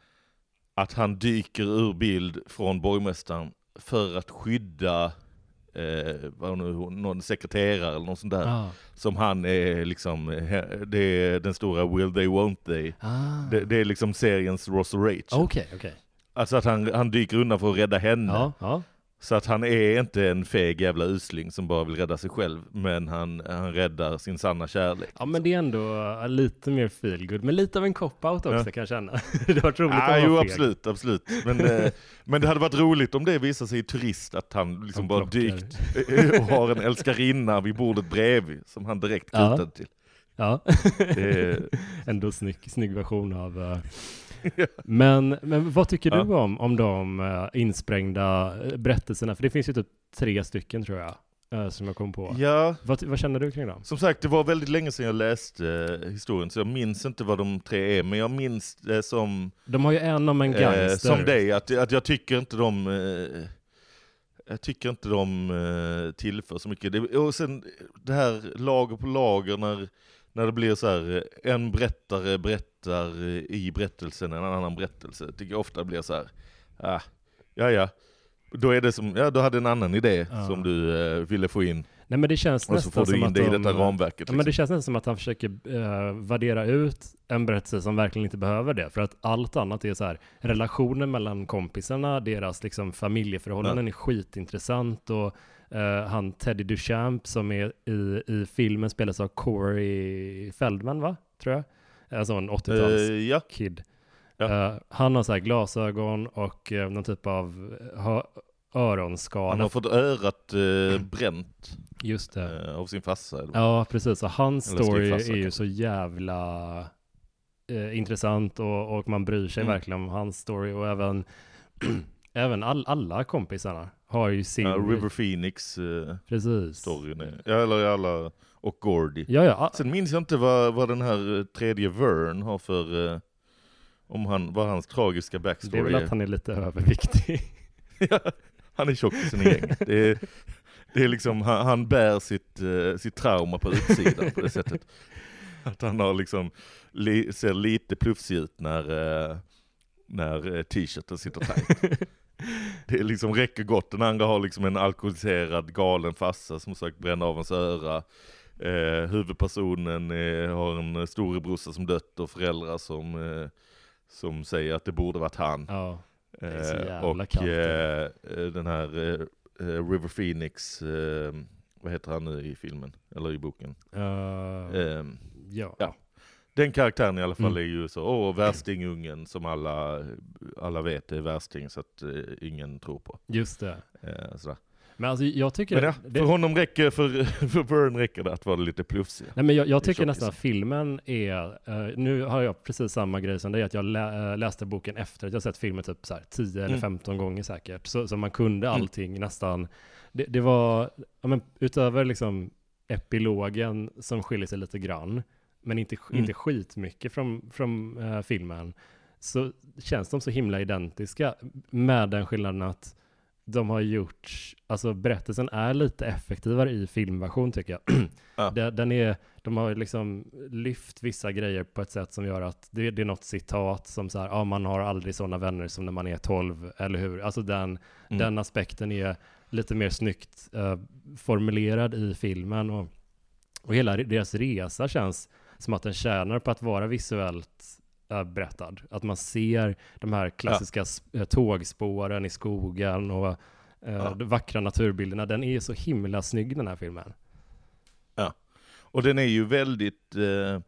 att han dyker ur bild från borgmästaren för att skydda eh, vad nu, någon sekreterare eller något sånt där. Ah. Som han är liksom, det är den stora will they won't they. Ah. Det, det är liksom seriens Ross och Rach. Okej, okej. Alltså att han, han dyker undan för att rädda henne. Ja. Så att han är inte en feg jävla usling som bara vill rädda sig själv. Men han, han räddar sin sanna kärlek. Ja men det är ändå uh, lite mer feel good men lite av en cop-out också Ja. kan jag känna. det var roligt Ah, att jo feg. absolut, absolut. Men, eh, men det hade varit roligt om det visade sig i Turist att han liksom Han bara dykt och har en älskarinna vid bordet bredvid som han direkt Ja. kutade till. Ja, Det är, ändå snygg, snygg version av uh... men, men vad tycker Ja. du om, om de uh, insprängda uh, berättelserna? För det finns ju typ tre stycken tror jag, uh, som jag kom på. ja, Vad, vad känner du kring dem? som sagt det var väldigt länge sedan jag läste eh, historien så jag minns inte vad de tre är. Men jag minns det som, De har ju en om en eh, gangster. som dig, att, att jag tycker inte de eh, jag tycker inte de eh, tillför så mycket. Och sen det här lager på lager när, när det blir så här, eh, en berättare berättar eh, i berättelsen en annan berättelse. Tycker jag ofta blir så här, ah, ja ja. Då är det som, ja du hade en annan idé Ja. som du eh, ville få in. Nej men det känns Och så nästan får du in att det i de, detta ramverket. Ja, Liksom. men det känns nästan som att han försöker uh, värdera ut en berättelse som verkligen inte behöver det. För att allt annat är så här, relationen mellan kompisarna, deras liksom familjeförhållanden är skitintressant och eh, han Teddy Duchamp som är i, i filmen spelas av Corey Feldman va? Tror jag. Alltså en 80-tals Eh, ja, kid. Ja. Eh, han har så här glasögon och uh, någon typ av öronskada. han har fått örat eh, bränt Just det. eh, av sin farsa. Ja, precis. Och hans Eller story är ju så jävla eh, intressant och, och man bryr sig Mm. verkligen om hans story och även, även all, alla kompisarna har ju sin... Ja, River Phoenix eh, Precis. storyn är. Ja, eller alla, och Gordy. Ja, ja. Sen minns jag inte vad, vad den här eh, tredje Vern har för, eh, om han, vad hans tragiska Det är backstory väl att han är lite överviktig. han är tjockisen i gänget. Det är, det är liksom, han, han bär sitt, eh, sitt trauma på utsidan på det sättet. Att han har liksom, li, ser lite plufsig ut när, eh, när eh, t-shirten sitter tajt. Det liksom räcker gott. Den andra har liksom en alkoholiserad galen farsa som sagt bränna av hans öra. Eh, huvudpersonen eh, har en storebrorsa som dött och föräldrar som, eh, som säger att det borde varit han. Ja. Eh, och eh, eh, den här River Phoenix, vad heter han nu i filmen? Eller i boken? Uh, ja. ja. Den karaktären i alla fall Mm. är ju så, åh värstingungen som alla, alla vet är värsting så att eh, ingen tror på. Just det. Eh, sådär. Men alltså jag tycker... Men ja, det, för honom räcker, för, för Byrne räcker det att vara lite plufsig. Nej men jag, jag Det tycker nästan att filmen är, eh, nu har jag precis samma grej som dig, att jag lä, eh, läste boken efter att jag sett filmen typ så här 10 eller Mm. 15 gånger säkert. Så, så man kunde Mm. allting nästan. Det, det var, ja, men utöver liksom epilogen som skiljer sig lite grann, men inte, Mm. inte skitmycket från, från eh, filmen, så känns de så himla identiska med den skillnaden att de har gjort, alltså berättelsen är lite effektivare i filmversion tycker jag. Ja. Den är, de har liksom lyft vissa grejer på ett sätt som gör att det, det är något citat som så här, ja man har aldrig sådana vänner som när man är 12, eller hur? Alltså den, Mm. den aspekten är lite mer snyggt eh, formulerad i filmen och, och hela deras resa känns som att den tjänar på att vara visuellt berättad. Att man ser de här klassiska s- eh, tågspåren i skogen och eh, Ja. de vackra naturbilderna. Den är så himla snygg den här filmen. Och den är ju väldigt, eh,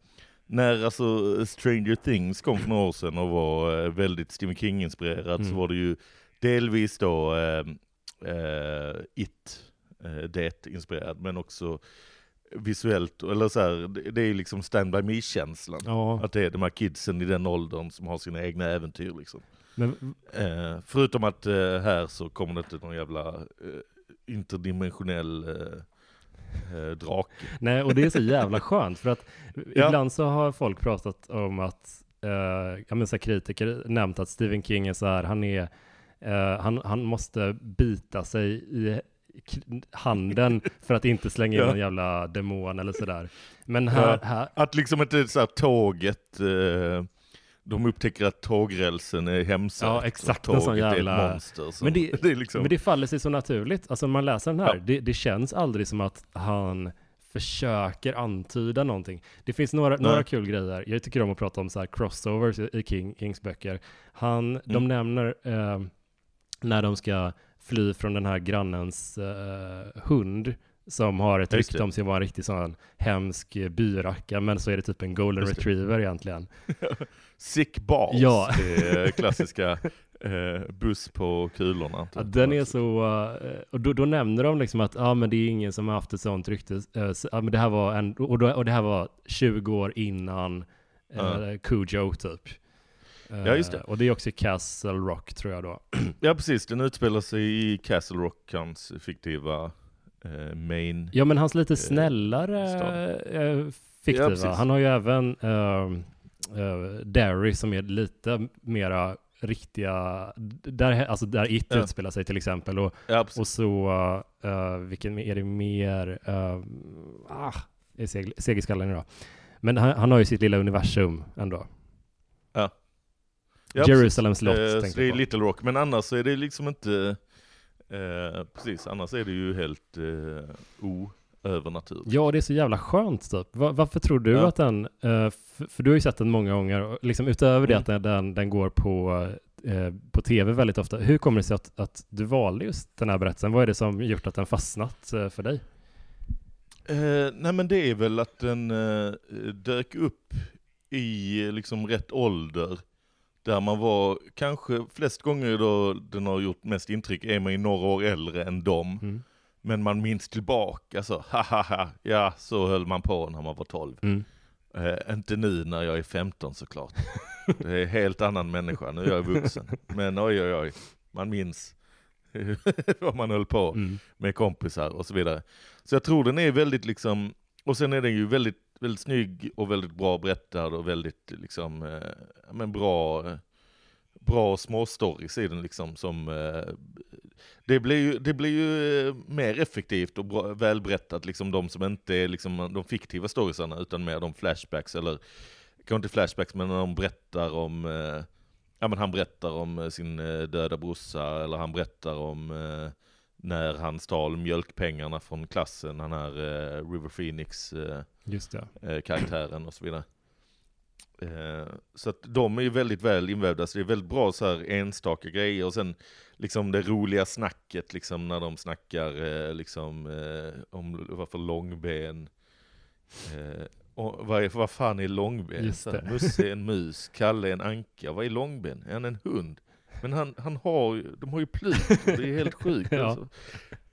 när alltså Stranger Things kom för några år sedan och var eh, väldigt Stephen King-inspirerad så Mm. var det ju delvis då eh, eh, It, det inspirerad, men också visuellt, eller så här, det, är ju liksom Stand By Me-känslan. Ja, Att det är de här kidsen i den åldern som har sina egna äventyr liksom. men Eh, förutom att eh, här så kommer det inte någon jävla eh, interdimensionell eh, eh, drake. Nej, och det är så jävla skönt för att Ja. ibland så har folk pratat om att, eh, ja men så här kritiker nämnt att Stephen King är så här, han är, han, han måste bita sig i handen för att inte slänga in Ja. en jävla demon eller sådär. Men här, Ja. här, Att liksom inte så här tåget, eh, de upptäcker att tågrälsen är hemsökt. Ja, exakt, en sån jävla- ett monster. som- Men det- det liksom, men det faller sig så naturligt. Alltså man läser den här, Ja. det, det känns aldrig som att han försöker antyda någonting. Det finns några, Nej. några kul grejer. Jag tycker om att prata om så här crossovers i King, Kings böcker. Han, De Mm. nämner eh, när de ska fly från den här grannens eh, hund som har ett Ja, rykte om sig att vara en riktig sån byracka, byracka, men så är det typ en golden retriever egentligen. Sick balls, Ja. det klassiska eh, buss på kulorna. Ja, typ. den är så, eh, och då, då nämner de liksom att ja men det är ingen som har haft ett sånt rykte, eh, så- ja, men det här var en, och, då, och det här var 20 år innan Ja. eh, Cujo typ. Eh, Ja, just det. Och det är också i Castle Rock tror jag då. Ja precis, den utspelar sig i Castle Rock, hans fiktiva eh, main. Ja men hans lite Eh, snällare eh, Ja, fiktiva, precis. han har ju även eh, eh, Derry som är lite mera riktiga, där, alltså där It Ja. utspelar sig till exempel och Ja. Och så, uh, vilken är det mer? Uh, ah, är seg, seg i skallen idag. Men han, han har ju sitt lilla universum ändå. Ja. Jerusalem slott Eh, så det är. Little Rock, men annars är det liksom inte, eh, precis, annars är det ju helt eh, oövernaturligt. Ja, det är så jävla skönt typ. Va, varför tror du Ja. att den, eh, för du har ju sett den många gånger, liksom utöver det Mm. att den, den, går på, eh, på tv väldigt ofta. Hur kommer det sig att, att du valde just den här berättelsen? Vad är det som gjort att den fastnat eh, för dig? Eh, nej men det är väl att den eh, dök upp i liksom rätt ålder. Där man var, kanske flest gånger då den har gjort mest intryck är man ju några år äldre än dem. Mm. Men man minns tillbaka så, hahaha, ja så höll man på när man var 12. Mm. Eh, inte nu när jag är 15 såklart. Det är en helt annan människa, nu är jag vuxen. Men oj oj oj, man minns vad man höll på Mm. med kompisar och så vidare. Så jag tror den är väldigt liksom, och sen är den ju väldigt väldigt snygg och väldigt bra berättad och väldigt liksom, eh, ja, men bra, bra små stories i den liksom som eh, det blir ju, det blir ju eh, mer effektivt och bra, välberättat, liksom de som inte är liksom de fiktiva storiesarna, utan mer de flashbacks, eller kanske inte flashbacks, men när de berättar om, eh, ja men han berättar om eh, sin eh, döda brorsa, eller han berättar om eh, när han stal mjölkpengarna från klassen, han här eh, River Phoenix eh, eh, karaktären och så vidare. Eh, så att de är ju väldigt väl invävda, så det är väldigt bra så här enstaka grejer, och sen liksom det roliga snacket liksom när de snackar eh, liksom eh, om varför långben, och vad, är, vad fan är långben? Musse är en mus, Kalle är en anka, vad är långben? Är han en hund? Men han, han har ju, de har ju plut, och det är helt sjukt Ja. alltså.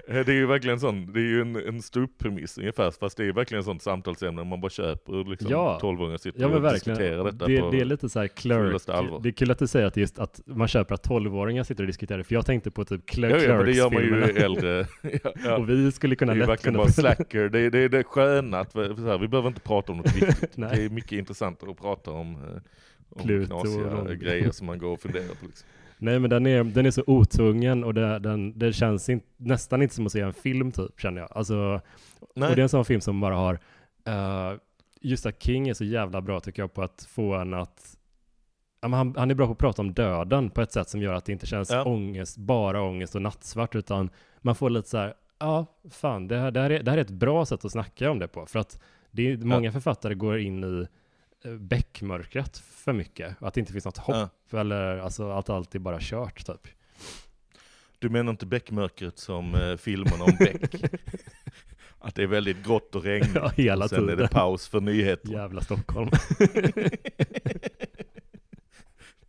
Eh, Det är ju verkligen sån, det är ju en, en ståupppremiss ungefär, fast det är verkligen sånt samtalsämne man bara köper och liksom Ja. 12-åringar sitter Ja och verkligen. diskuterar detta Det, på det är lite så här clerk. Det är kul att du säger att just att man köper att 12-åringar sitter och diskuterar, för jag tänkte på typ Cler- Ja, ja, men det gör man ju äldre. ja, ja. Och vi skulle Det kunna är ju lätt verkligen kunna... bara slacker, det är det, är det sköna att, vi- så här, vi behöver inte prata om något viktigt. Nej. det är mycket intressantare att prata om, eh, om Pluto och knasiga lång- grejer som man går och funderar på. Liksom. Nej men den är, den är så otvungen och det, den, det känns in, nästan inte som att se en film typ, känner jag. Alltså, Nej. och det är en sån film som bara har, uh, just att King är så jävla bra tycker jag på att få en att Ja, han, han är bra på att prata om döden på ett sätt som gör att det inte känns Ja. ångest, bara ångest och nattsvart, utan man får lite så här, ja, fan, det här, det, här är, det här är ett bra sätt att snacka om det på, för att det är, många författare går in i bäckmörkret för mycket, att det inte finns något hopp, eller alltså att allt är bara kört typ. Du menar inte Beckmörkret som eh, filmerna om Beck? att det är väldigt grått och regnigt, Ja, hela sen är tiden. det paus för nyheter. Jävla Stockholm.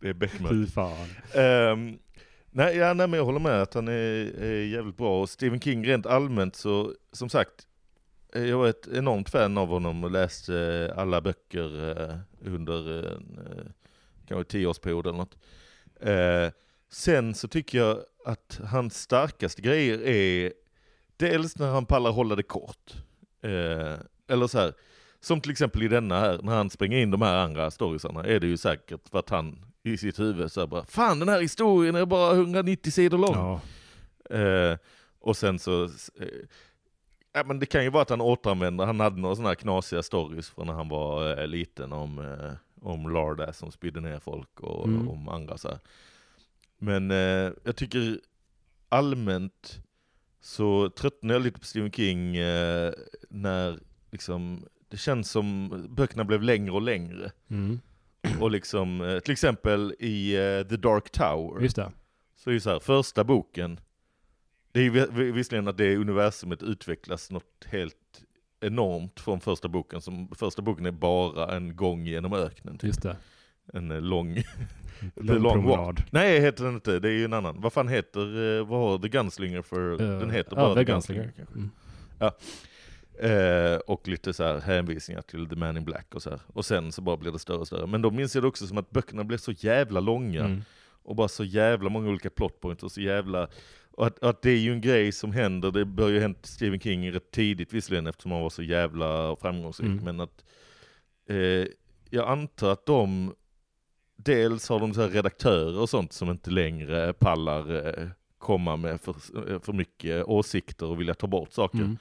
det är Beckmörkret. Fy fan. Ehm, nej, ja, nej, men jag håller med att han är, är jävligt bra. Och Stephen King rent allmänt så, som sagt, eh, jag var ett enormt fan av honom och läste eh, alla böcker eh, under en eh, kanske tioårsperiod eller något. Eh, sen så tycker jag att hans starkaste grejer är dels när han pallar hålla det kort. Eh, eller så här, som till exempel i denna här, när han springer in de här andra storiesarna, är det ju säkert för att han i sitt huvud så bara Fan den här historien är bara 190 sidor lång. Ja. Eh, och sen så, eh, ja men det kan ju vara att han återanvänder, han hade några sådana här knasiga stories från när han var eh, liten om, eh, om Larda som spydde ner folk och Mm. om andra så här. Men eh, jag tycker allmänt så tröttnar jag lite på Stephen King eh, när liksom, det känns som böckerna blev längre och längre. Mm. Och liksom, eh, till exempel i eh, The Dark Tower, Just det. så är det så här, första boken, det är visserligen att det universumet utvecklas något helt enormt från första boken, som första boken är bara en gång genom öknen, typ. Just det. en eh, lång, Lång Long promenad. Nej heter den inte, det är ju en annan. Vad fan heter, eh, vad har The Gunslinger för, Eh, den heter ja, bara The The Gunslinger, Gunslinger. kanske. Mm. Eh, och lite så här hänvisningar till The Man in Black och så här. Och sen så bara blir det större och större. Men då minns jag det också som att böckerna blev så jävla långa. Mm. Och bara så jävla många olika plotpoints och så jävla... Och att, att det är ju en grej som händer, det började ju hänt Stephen King rätt tidigt visserligen eftersom han var så jävla framgångsrik. Mm. Men att eh, jag antar att de, dels har de så här redaktörer och sånt som inte längre pallar eh, komma med för, eh, för mycket åsikter och vilja ta bort saker. Mm.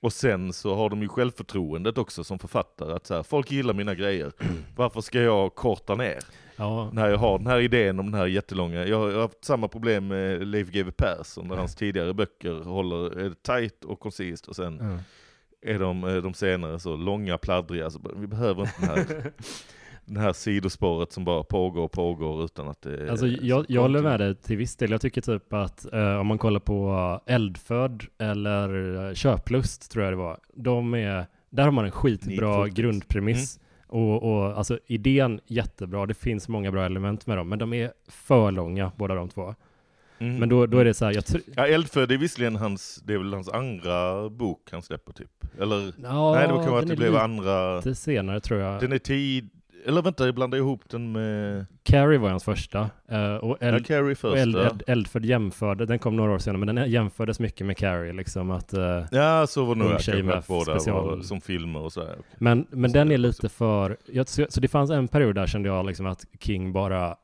Och sen så har de ju självförtroendet också som författare, att så här, folk gillar mina grejer, varför ska jag korta ner? Ja. När jag har den här idén om den här jättelånga, jag har haft samma problem med Leif GW Persson, där hans tidigare böcker håller, är tight och koncist och sen Ja. är de, eh, de senare så långa, pladdriga, så vi behöver inte den här, den här sidospåret som bara pågår och pågår utan att det Alltså, jag, jag håller med dig till viss del. Jag tycker typ att eh, om man kollar på Eldfödd eller eh, Köplust tror jag det var. De är, där har man en skitbra grundpremiss. Och, och alltså idén jättebra. Det finns många bra element med dem. Men de är för långa båda de två. Mm. Men då, då är det så här, jag tror... Ja, Eldfödd är visserligen hans, det är väl hans andra bok han släpper typ? Eller? Ja, nej, det kan vara att det blev lite andra, senare tror jag. den är tid, eller vänta, jag blandar ihop den med... Carrie var hans första. eh, och Ja, Eld, Carrie och först. Eld, ja. Eld, Eldford jämförde, den kom några år senare, men den jämfördes mycket med Carrie. Liksom att, eh, Ja, så var det nog. Kanske med båda special- var som filmer och så här. men men Så den är också. lite för... Jag, så, så det fanns en period där kände jag liksom att King bara...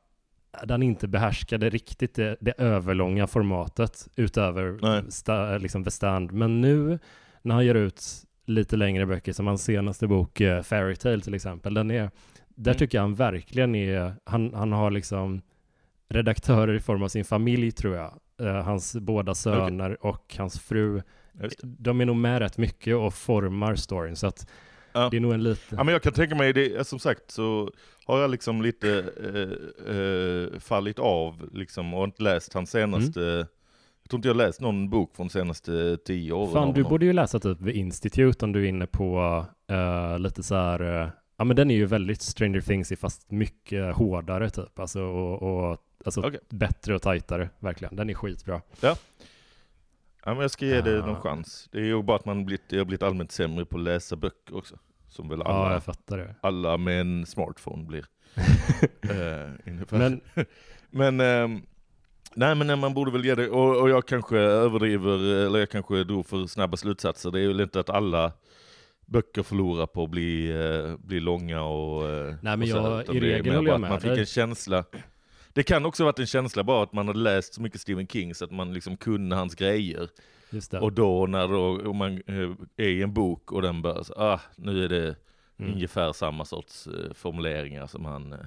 Den inte behärskade riktigt det, det överlånga formatet utöver sta, liksom The Stand. Men nu när han ger ut lite längre böcker, som hans senaste bok eh, Fairy Tale till exempel, den är, där Mm. tycker jag han verkligen är, han, han har liksom redaktörer i form av sin familj tror jag. Eh, hans båda söner och hans fru. De är nog med rätt mycket och formar storyn. Så att Ja. det är nog en lite... Ja, men jag kan tänka mig, det, som sagt så har jag liksom lite eh, fallit av liksom, och inte läst hans senaste, jag tror inte jag läst någon bok från de senaste tio åren. Fan, du borde ju läsa typ The Institute om du är inne på lite så här... ja, men den är ju väldigt Stranger Things fast mycket hårdare typ. Alltså, och, och alltså Okej. bättre och tajtare, verkligen. Den är skitbra. Ja, men jag ska ge det Ja. någon chans. Det är ju bara att man blivit, jag har blivit allmänt sämre på att läsa böcker också. Som väl Ja, alla, jag fattar det. alla med en smartphone blir. ungefär. Men Men, ehm, nej men man borde väl ge det, och, och jag kanske överdriver, eller jag kanske drog för snabba slutsatser. Det är väl inte att alla böcker förlorar på att bli, eh, bli långa och eh, Nej, men och jag- utan i regel håller jag med Man fick en känsla. Det kan också ha varit en känsla bara att man hade läst så mycket Stephen King så att man liksom kunde hans grejer. Och då när då, om man eh, är i en bok och den börjar, så, ah, nu är det Mm. ungefär samma sorts eh, formuleringar som han, eh,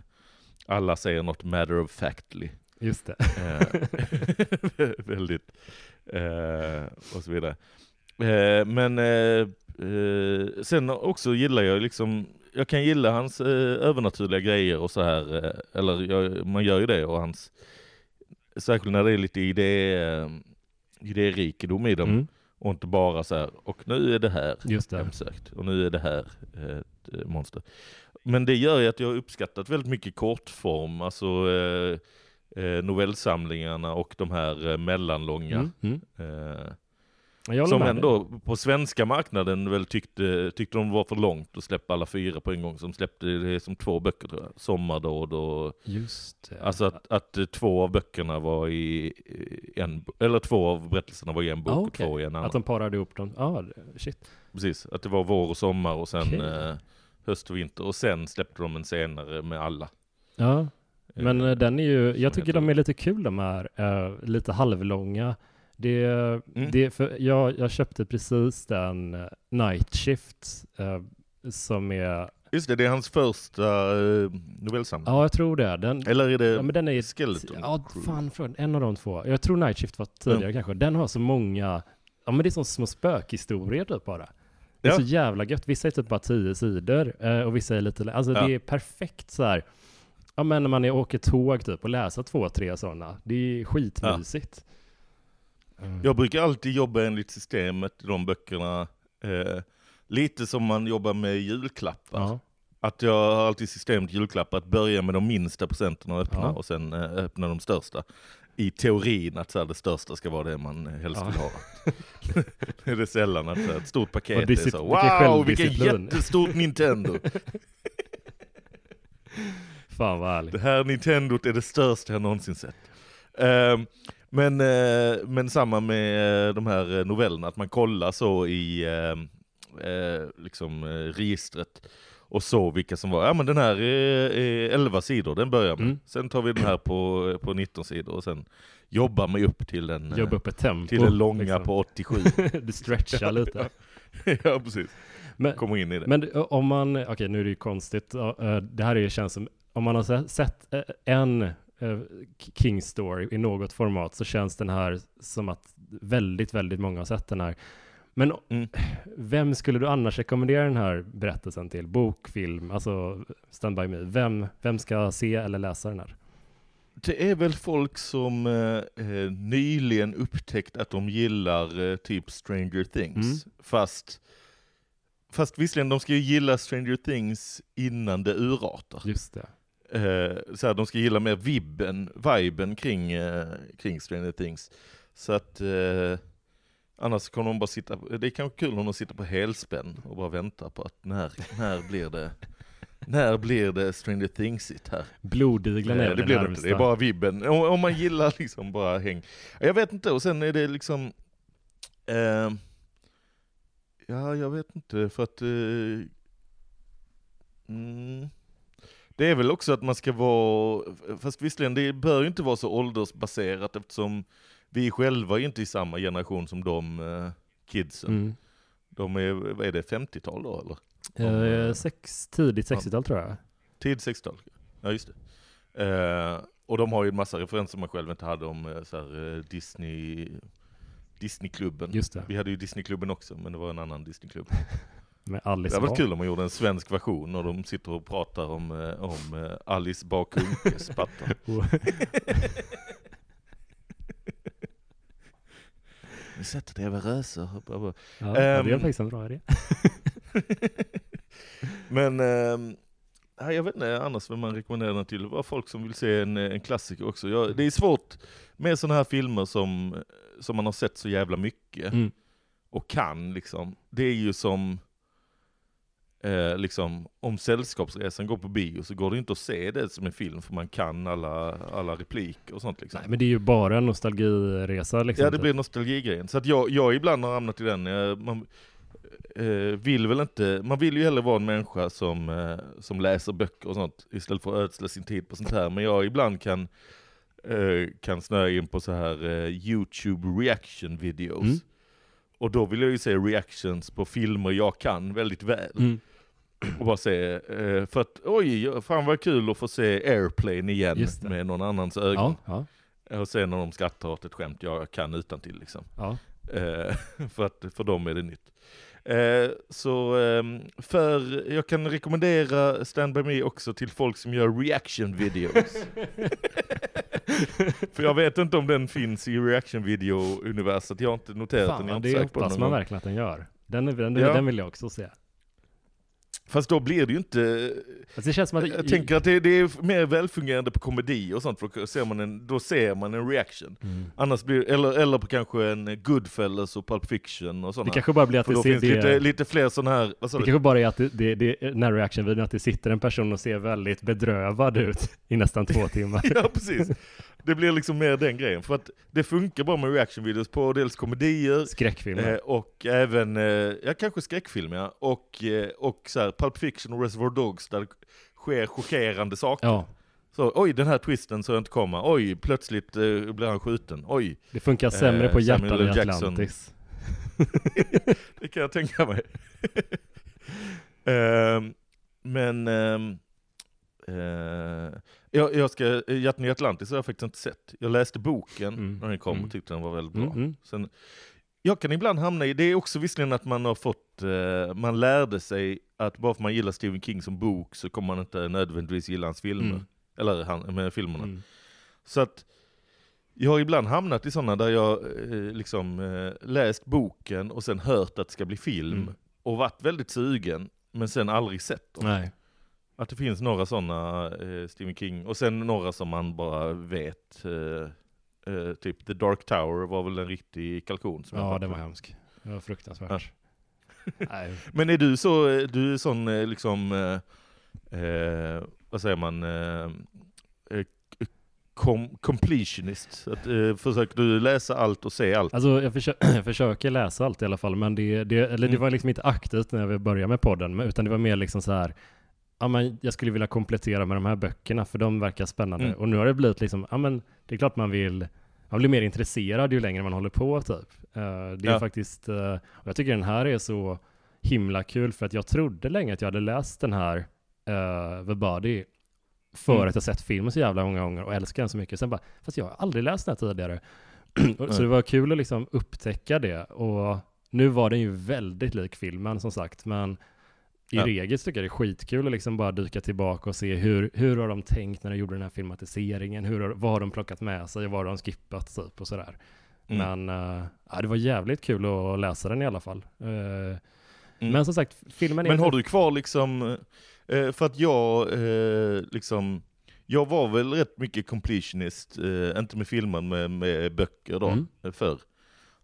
alla säger något matter of factly. Just det. Eh, väldigt, och så vidare. Eh, men eh, eh, sen också gillar jag liksom, jag kan gilla hans eh, övernaturliga grejer och så här, eh, eller jag, man gör ju det och hans, särskilt när det är lite idé, idérikedom i dem. Mm. Och inte bara så här, och nu är det här Just det. hemsökt, och nu är det här ett monster. Men det gör ju att jag har uppskattat väldigt mycket kortform, alltså eh, novellsamlingarna och de här mellanlånga. Mm. Mm. Eh, som ändå på svenska marknaden väl tyckte, tyckte de var för långt att släppa alla fyra på en gång. Som släppte det som två böcker tror jag. Sommardåd och... Just det. Alltså att, att eh, två av böckerna var i i en... Eller två av berättelserna var i en bok Ah, och okej. två i en annan. Att de parade ihop dem. Ja, det- shit. Precis, att det var vår och sommar och sen Okej. eh, höst och vinter. Och sen släppte de en senare med alla. Ja, men Eh, eh, den är ju, jag tycker de är lite kul de här, eh, lite halvlånga. Det, Mm. det för jag, jag köpte precis den eh, Night Shift eh, som är, Just det, det är hans första eh, novellsamling. ja jag tror det. Den, Eller är det ja, men den är Skeleton Ja, fan från en av de två. Jag tror Night Shift var tidigare kanske. Den har så många, ja men det är som små spökhistorier typ bara. Det är Ja. så jävla gött. Vissa är typ bara tio sidor eh, och vissa är lite, alltså Ja. det är perfekt så här. Ja men när man är, åker tåg typ och läsa två, tre sådana. Det är skitmysigt. Mm. Jag brukar alltid jobba enligt systemet i de böckerna. Eh, lite som man jobbar med julklappar. Ja. Att jag har alltid systemet julklappar, att börja med de minsta presenterna och öppna Ja. och sen eh, öppna de största. I teorin att så här, det största ska vara det man helst Ja. vill ha. det är det sällan att så här, ett stort paket är så wow, vilken självdisciplin." jättestort Nintendo. Fan vad härligt. Det här Nintendot är det största jag någonsin sett. Ehm, men, eh, men samma med eh, de här eh, novellerna, att man kollar så i liksom, registret och så vilka som var, ja men den här är, är 11 sidor, den börjar med. Mm. Sen tar vi den här på, på 19 sidor och sen jobbar mig upp till den, Jobba upp ett tempo. till den långa liksom. på 87. du stretchar lite. ja precis, Men, kommer in i det. Men om man, okej nu är det ju konstigt, det här är ju känns som, om man har se- sett en King Story i något format så känns den här som att väldigt, väldigt många har sett den här. Men Mm. vem skulle du annars rekommendera den här berättelsen till? Bok, film, alltså Stand By Me. Vem, vem ska se eller läsa den här? Det är väl folk som eh, eh, nyligen upptäckt att de gillar eh, typ Stranger Things. Mm. Fast, fast visserligen, de ska ju gilla Stranger Things innan det urartar. Just det. Eh, så här, de ska gilla mer vibben, viben kring, eh, kring Stranger Things. Så att eh, annars kommer de bara sitta, det är kanske kul om de sitter på helspänn och bara väntar på att när, när blir det när blir det Stranger Things-igt här? Blodiglarna är Nej, det den blir det inte, det är bara vibben. Om, om man gillar liksom bara häng. Jag vet inte, och sen är det liksom... Eh, ja, jag vet inte, för att... Eh, mm, det är väl också att man ska vara, fast visserligen det bör ju inte vara så åldersbaserat eftersom vi själva är inte i samma generation som de eh, kidsen. Mm. De är, vad är det, 50-tal då eller? Eh, sex, tidigt 60-tal tror jag. Tid 60-tal. Ja just det. Eh, och de har ju en massa referenser man själv inte hade om eh, så här, eh, Disney, Disneyklubben. Just det. Vi hade ju Disneyklubben också, men det var en annan Disneyklubb. Med Det Alice varit Bah. kul om man gjorde en svensk version och de sitter och pratar om, eh, om eh, Alice Bah Kuhnkes patta. Ni sätter det över röser. Ja, ja, det är Ehm. faktiskt en bra idé. Men nej, jag vet inte annars vad man rekommenderar den till. Det var folk som vill se en, eh, en klassiker också. Jag, det är svårt med sådana här filmer som, som man har sett så jävla mycket Mm. och kan liksom. Det är ju som eh, liksom, om Sällskapsresan går på bio så går det inte att se det som en film för man kan alla, alla repliker och sånt liksom. Nej, men det är ju bara en nostalgiresa liksom. Ja det typ. blir nostalgigrejen. Så att jag, jag ibland har hamnat i den, eh, man eh, vill väl inte, man vill ju hellre vara en människa som, eh, som läser böcker och sånt istället för att ödsla sin tid på sånt här. Men jag ibland kan, eh, kan snöa in på så här eh, YouTube reaction videos. Mm. Och då vill jag ju se reactions på filmer jag kan väldigt väl. Mm. Och bara se, eh, för att oj, fan vad kul att få se Airplane igen med någon annans ögon. Ja, ja, Och se när de skrattar åt ett skämt jag kan utan till liksom. ja. Eh, för, att, för dem är det nytt. Eh, så ehm, för, jag kan rekommendera Stand By Me också till folk som gör reaction videos. för jag vet inte om den finns i reaction video-universet, jag har inte noterat den, jag är Fan, inte det hoppas man verkligen att den gör. Den, är, den, Ja. den vill jag också se. Fast då blir det ju inte, Alltså det känns som att... jag tänker att det, det är mer välfungerande på komedi och sånt, för då ser man en, då ser man en reaction. Mm. Annars blir, eller, eller på kanske en Goodfellas och Pulp Fiction och sådana. Det kanske bara blir att För det då finns Det, lite, lite fler sådana här, vad sa det du? kanske bara är att det, det, det den här reaction-videon, att det sitter en person och ser väldigt bedrövad ut i nästan två timmar. Ja precis. Det blir liksom mer den grejen. För att det funkar bra med reaction-videos på dels komedier, Skräckfilmer. eh, och även, eh, ja kanske skräckfilm ja, och, eh, och så här, Pulp Fiction och Reservoir Dogs där det sker chockerande saker. Ja, Så oj den här twisten så jag inte komma, oj plötsligt eh, blir han skjuten, oj. det funkar sämre Eh, på hjärtan i. Atlantis. Det kan jag tänka mig. Ehm, men ehm, eh, jag, jag ska, Hjärtan i Atlantis har jag faktiskt inte sett. Jag läste boken Mm, när den kom mm. och tyckte den var väldigt bra. Mm, mm. Sen, jag kan ibland hamna i, det är också visserligen att man har fått, eh, man lärde sig att bara för man gillar Stephen King som bok så kommer man inte nödvändigtvis gilla hans filmer. Mm. Eller han, med filmerna. Mm. Så att jag har ibland hamnat i sådana där jag eh, liksom eh, läst boken och sen hört att det ska bli film Mm. och varit väldigt sugen men sen aldrig sett dem. Nej. Att det finns några sådana eh, Stephen King och sen några som man bara vet. Eh, eh, typ The Dark Tower var väl en riktig kalkon. Som Ja, det var hemskt. Det var fruktansvärt. Nej. Men är du så, eh, du är sån eh, liksom, eh, eh, vad säger man, eh, eh, com completionist? Att, eh, försöker du läsa allt och se allt? Alltså jag, försö jag försöker läsa allt i alla fall, men det, det, eller det Mm. var liksom inte aktivt när vi började med podden, utan det var mer liksom så här, ja men jag skulle vilja komplettera med de här böckerna, för de verkar spännande. Mm. Och nu har det blivit liksom, ja men det är klart man vill, man blir mer intresserad ju längre man håller på typ. Eh, det är Ja. faktiskt, eh, och jag tycker den här är så himla kul, för att jag trodde länge att jag hade läst den här, uh, The Body, för Mm. att jag sett filmen så jävla många gånger och älskar den så mycket. Sen bara, fast jag har aldrig läst den här tidigare. Så det var kul att liksom upptäcka det. Och nu var den ju väldigt lik filmen som sagt, men i Ja. regel tycker jag det är skitkul att liksom bara dyka tillbaka och se hur, hur har de tänkt när de gjorde den här filmatiseringen, hur har, vad har de plockat med sig, vad har de skippat typ och sådär. Mm. Men äh, ja, det var jävligt kul att läsa den i alla fall. Eh, Mm. Men som sagt, filmen är... Men har du kvar liksom, eh, för att jag liksom, jag var väl rätt mycket completionist, inte med filmen, med, med böcker då, Mm. förr.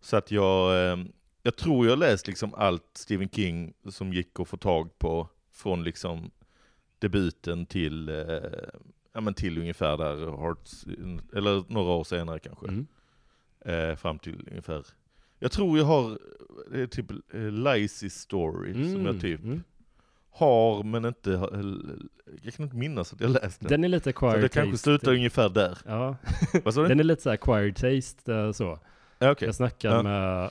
Så att jag, jag tror jag läst liksom allt Stephen King som gick att få tag på från liksom debuten till, eh, ja men till ungefär där Hearts, eller några år senare kanske. Mm. Eh, fram till ungefär, jag tror jag har, det är typ eh, Story som jag Mm, typ mm. har men inte, har- jag kan inte minnas att jag läst den. Den är lite Så acquired det kanske taste. slutar ungefär där. Ja, den är lite så acquired taste eh, så. Ja, okej. Jag snackade Ja. med eh,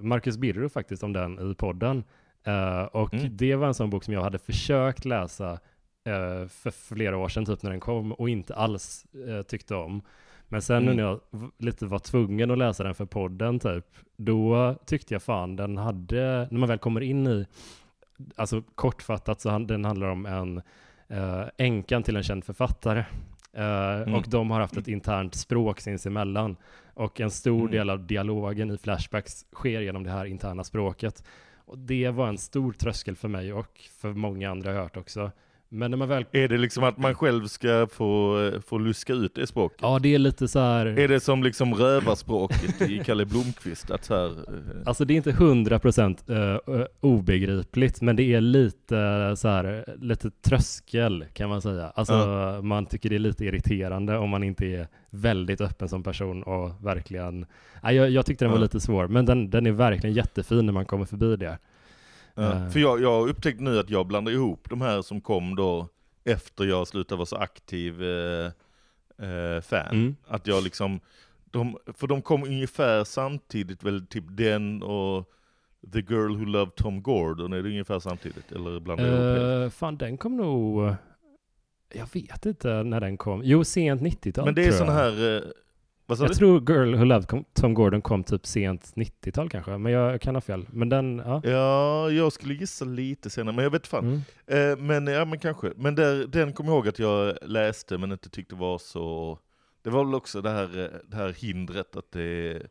Marcus Birro faktiskt om den i podden. Eh, och Mm. det var en sån bok som jag hade försökt läsa eh, för flera år sedan, typ när den kom, och inte alls eh, tyckte om. Men sen Mm. när jag lite var tvungen att läsa den för podden typ, då tyckte jag fan den hade, när man väl kommer in i, alltså kortfattat så han, den handlar om en eh, änkan till en känd författare. Eh, Och de har haft ett internt språk sinsemellan. Och en stor Mm. del av dialogen i Flashbacks sker genom det här interna språket. Och det var en stor tröskel för mig och för många andra jag hört också. Men när man väl... Är det liksom att man själv ska få, få luska ut det språket? Ja, det är lite så här... Är det som liksom rövarspråket i Kalle Blomkvist? Att så här, eh, Alltså det är inte hundra procent eh, obegripligt, men det är lite eh, så här, eh, lite tröskel kan man säga. Alltså man tycker det är lite irriterande om man inte är väldigt öppen som person och verkligen, jag, jag tyckte den var Ja. lite svår, men den, den är verkligen jättefin när man kommer förbi det. Ja. Eh. För jag, jag har upptäckt nu att jag blandar ihop de här som kom då efter jag slutade vara så aktiv eh, eh, fan. Mm. Att jag liksom, de, för de kom ungefär samtidigt väl, typ den och The Girl Who Loved Tom Gordon, är det ungefär samtidigt? Eller blandar jag ihop helt? Uh, fan, den kom nog, jag vet inte när den kom. Jo, sent 90-tal Men det är sån här, eh, Jag du? tror Girl Who Loved kom, Tom Gordon kom typ sent 90-tal kanske, men jag kan ha fel. Men den, ja. Ja, jag skulle gissa lite senare, men jag vet fan. Mm. Eh, men ja, men kanske. Men där, den kommer jag ihåg att jag läste men inte tyckte var så... Det var väl också det här, eh, det här hindret att det är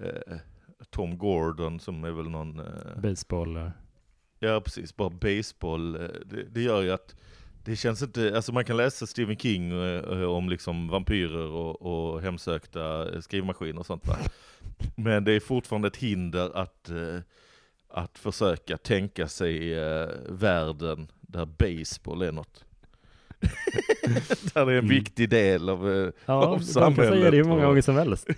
eh, Tom Gordon som är väl någon... Eh, Baseball. eh. ja precis, bara baseball. Eh, det, det gör ju att det känns inte, alltså man kan läsa Stephen King eh, eh om liksom vampyrer och, och hemsökta eh, skrivmaskiner och sånt va. Men det är fortfarande ett hinder att, eh, att försöka tänka sig eh, världen där baseball är något. där det är en Mm. viktig del av, eh, Ja, av samhället. säga det hur många gånger som helst.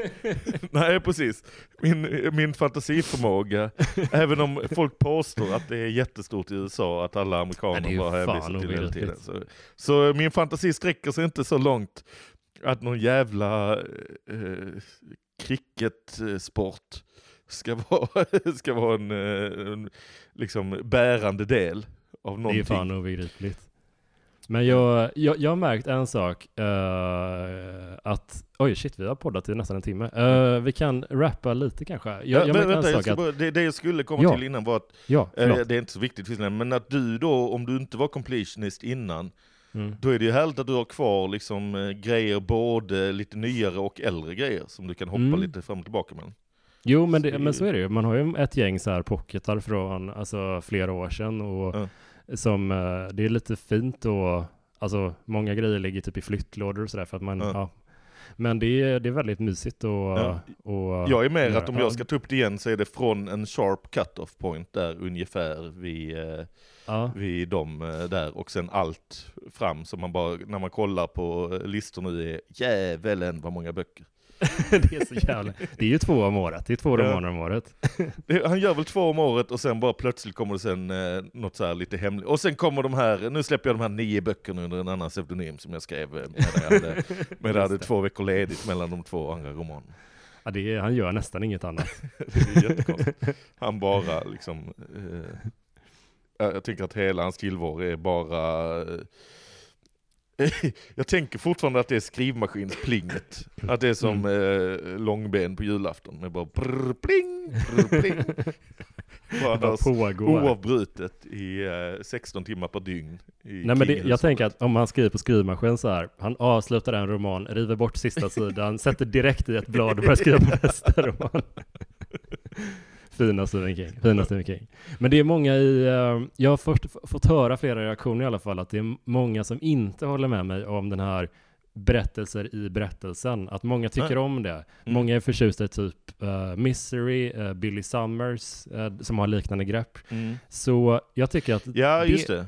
Nej precis, min, min fantasiförmåga, även om folk påstår att det är jättestort i USA, att alla Ja, amerikaner ju bara hänvisar till det hela tiden. Så, så min fantasi sträcker sig inte så långt att någon jävla eh, cricketsport ska vara, ska vara en, eh, en liksom bärande del av Det är någonting. fan obegripligt. Men jag, jag, jag har märkt en sak, eh, att, oj shit vi har poddat i nästan en timme. Eh, vi kan rappa lite kanske. Jag, Ja, jag men märkte vänta, jag ska att, det, det jag skulle komma Ja. till innan var att, ja, förlåt. det är inte så viktigt visserligen, men att du då, om du inte var completionist innan, Mm. Då är det ju härligt att du har kvar liksom grejer, både lite nyare och äldre grejer som du kan hoppa Mm. lite fram och tillbaka med. Jo men, det, men så är det ju. Man har ju ett gäng så här pocketar från alltså, flera år sedan och Ja. Som, eh, det är lite fint och alltså många grejer ligger typ i flyttlådor och sådär för att man, Ja. ja. Men det är, det är väldigt mysigt och, Ja. och Jag är mer göra. att om Ja. jag ska ta upp det igen så är det från en sharp cut-off point där ungefär vid, eh, ja. vid dem eh, där och sen allt fram så man bara, när man kollar på listor nu är jävelen vad många böcker. det är så jävla, det är ju två om året, det är två romaner om året. Han gör väl två om året och sen bara plötsligt kommer det sen eh, något så här lite hemligt. Och sen kommer de här, nu släpper jag de här nio böckerna under en annan pseudonym som jag skrev eh, medan jag hade, medan jag hade två veckor ledigt mellan de två andra romanerna. Ja, är, han gör nästan inget annat. Det är jättekonstigt. Han bara liksom, eh, jag jag tänker att hela hans tillvaro är bara eh, jag tänker fortfarande att det är skrivmaskinsplinget. Att det är som eh, långben på julafton med bara brr, pling, brr, pling. Bara pågår. oavbrutet i eh, 16 timmar per dygn. Nej men det, jag tänker att om han skriver på skrivmaskin så här, han avslutar en roman, river bort sista sidan, sätter direkt i ett blad och börjar skriva på nästa roman. Fina Stephen King, fina Stephen King. Men det är många i, eh, jag har först fått höra flera reaktioner i alla fall, att det är många som inte håller med mig om den här berättelser i berättelsen, att många tycker Nej. om det. Många är förtjusta i typ uh, Misery, eh, Billy Summers, eh, som har liknande grepp. Mm. Så jag tycker att Ja det- just det.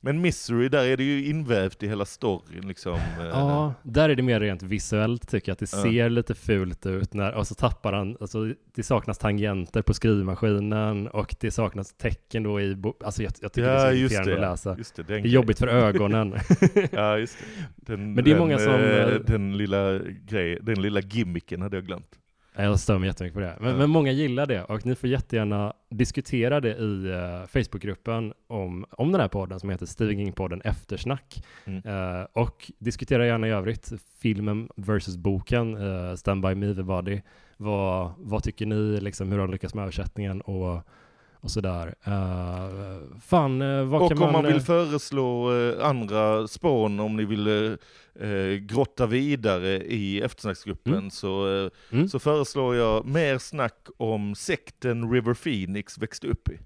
Men Misery, där är det ju invävt i hela storyn liksom. eh, Ja, där är det mer rent visuellt tycker jag, att det Ja. ser lite fult ut när, och så tappar han, alltså det saknas tangenter på skrivmaskinen och det saknas tecken då i, alltså jag, jag tycker det Ja, är så irriterande det. att läsa. Just det, Det är jobbigt för ögonen. Ja, just det. Den, Men det är den, många som, eh, eh, Den lilla grej, den lilla gimmicken hade jag glömt. Jag stör mig jättemycket på det. Men, Ja. men många gillar det och ni får jättegärna diskutera det i uh, Facebookgruppen om, om den här podden som heter Stephen King-podden Eftersnack. Mm. Eh, och diskutera gärna i övrigt filmen versus boken, uh, Stand By Me, The Body. Vad, vad tycker ni, liksom, hur har de lyckats med översättningen och, och sådär. Uh, fan, eh, vad Och kan om man... vill eh, föreslå eh, andra spån, om ni vill grotta vidare i eftersnacksgruppen, Mm. så, Mm. så föreslår jag mer snack om sekten River Phoenix växte upp i.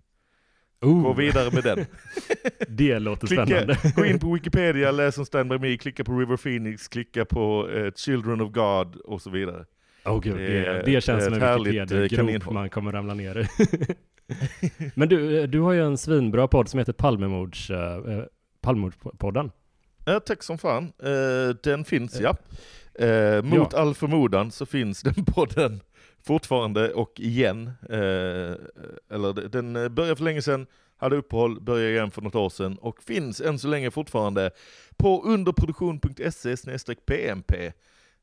oh, Gå vidare med den. Det låter Klicka, spännande. gå in på Wikipedia, läs om Stand By Me, klicka på River Phoenix, klicka på Children of God och så vidare. Oh, gud, Det det, känns som en Wikipedia-grop eh, man kommer ramla ner i. Men du, du har ju en svinbra podd som heter Palmemords, uh, Palmemordspodden. Ja, tack som fan. Eh, den finns ja. Eh, mot all förmodan så finns den podden fortfarande och igen. Eh, eller den eh, började för länge sedan, hade uppehåll, började igen för något år sedan och finns än så länge fortfarande på underproduktion.se pmp.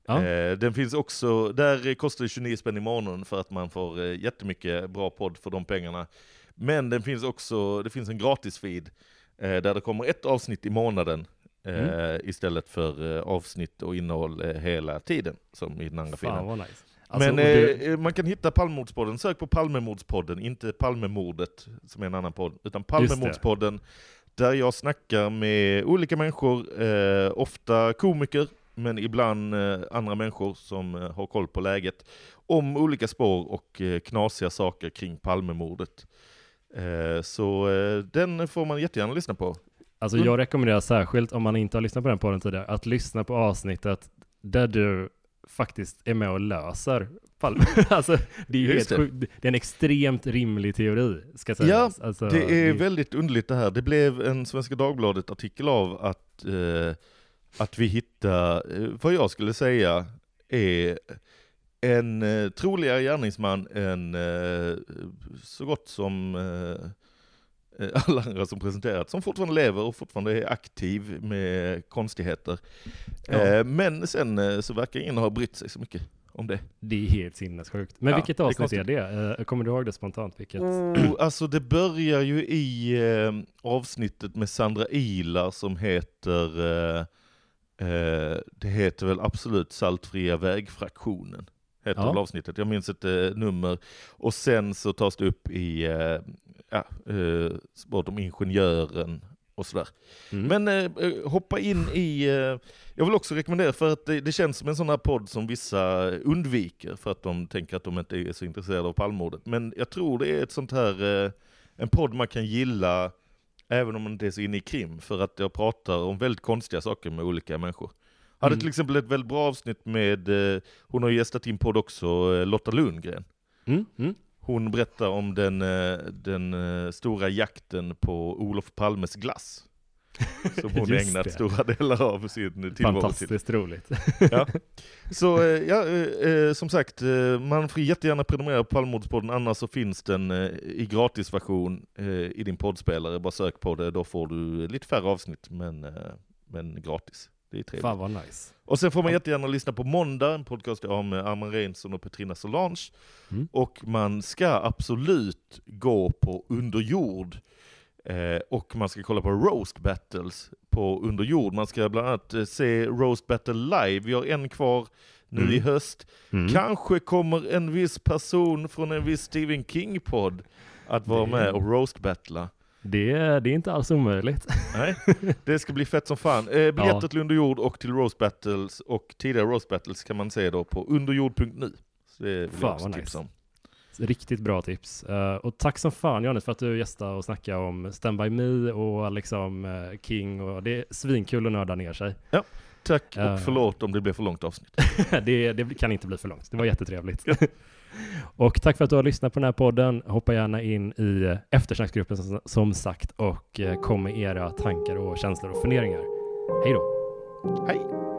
Ja. Eh, den finns också, där kostar det 29 spänn i månaden för att man får eh, jättemycket bra podd för de pengarna. Men den finns också, det finns en gratis feed eh, där det kommer ett avsnitt i månaden Mm. istället för avsnitt och innehåll eh, hela tiden som i den andra feeden. Fan vad nice. Alltså, Men du, man kan hitta Palmemordspodden, sök på Palmemordspodden, inte Palmemordet som är en annan podd, utan Palmemordspodden där jag snackar med olika människor, ofta komiker, men ibland eh, andra människor som eh, har koll på läget, om olika spår och eh, knasiga saker kring Palmemordet. Så den får man jättegärna lyssna på. alltså Mm. jag rekommenderar särskilt om man inte har lyssnat på den podden tidigare, att lyssna på avsnittet där du faktiskt är med och löser Palme. alltså, det är ju helt det. sjukt. Det är en extremt rimlig teori, ska sägas. alltså, Det är väldigt underligt det här. Det blev en Svenska Dagbladet-artikel av att, eh, att vi hittar, eh, vad jag skulle säga är en eh, troligare gärningsman än eh, så gott som eh, eh, alla andra som presenterats, som fortfarande lever och fortfarande är aktiv med konstigheter. Ja. Eh, men sen så verkar ingen ha brytt sig så mycket om det. Det är helt sinnessjukt. Men Ja, vilket det är avsnitt är, det? Kommer du ihåg det spontant? Vilket? Oh, alltså det börjar ju i avsnittet med Sandra Ilar som heter, eh, eh, det heter väl absolut Saltfria vägfraktionen. Heter Ja. avsnittet, jag minns inte nummer. Och sen så tas det upp i, eh, ja, eh, om ingenjören och sådär. Mm. Men eh, eh, hoppa in i, eh, jag vill också rekommendera för att det, det känns som en sån här podd som vissa undviker för att de tänker att de inte är så intresserade av palmordet. Men jag tror det är ett sånt här, eh, en podd man kan gilla även om man inte är så inne i krim, för att jag pratar om väldigt konstiga saker med olika människor. Hade Mm. till exempel ett väldigt bra avsnitt med, eh, hon har gästat in podd också, eh, Lotta Lundgren. Mm, mm. Hon berättar om den, eh, den stora jakten på Olof Palmes glass. Som hon Just ägnat det. stora delar av sin tillvaro till. Fantastiskt roligt. Så eh, ja, eh, eh, som sagt, man får jättegärna prenumerera på Palmemordspodden, annars så finns den i gratisversion i din poddspelare. Bara sök på det, då får du lite färre avsnitt, men, men gratis. Det är trevligt. Fan vad nice. Och sen får man jättegärna lyssna på Måndag, en podcast jag har med Arman Reinsson och Petrina Solange. Mm. Och man ska absolut gå på underjord. Eh, och man ska kolla på roast battles på underjord. Man ska bland annat eh, se roast battle live. Vi har en kvar nu Mm. i höst. Mm. Kanske kommer en viss person från en viss Stephen King-podd att vara Det- med och roast battla. Det, är- det är inte alls omöjligt. Nej, det ska bli fett som fan. Eh, biljetter Ja. till Underjord och till Roast Battles och tidigare Roast Battles kan man se då på underjord.nu. Så det vill Fan, jag också tipsa nice. om. Riktigt bra tips. Eh, och tack som fan Johannes för att du gästade och snackade om Stand By Me och liksom eh, King och det är svinkul att nörda ner sig. Tack Eh. och förlåt om det blev för långt avsnitt. det, det kan inte bli för långt. Det var jättetrevligt. Och tack för att du har lyssnat på den här podden. Hoppa gärna in i eftersnacksgruppen som, som sagt och kom med era tankar och känslor och funderingar. Hej då! Hej!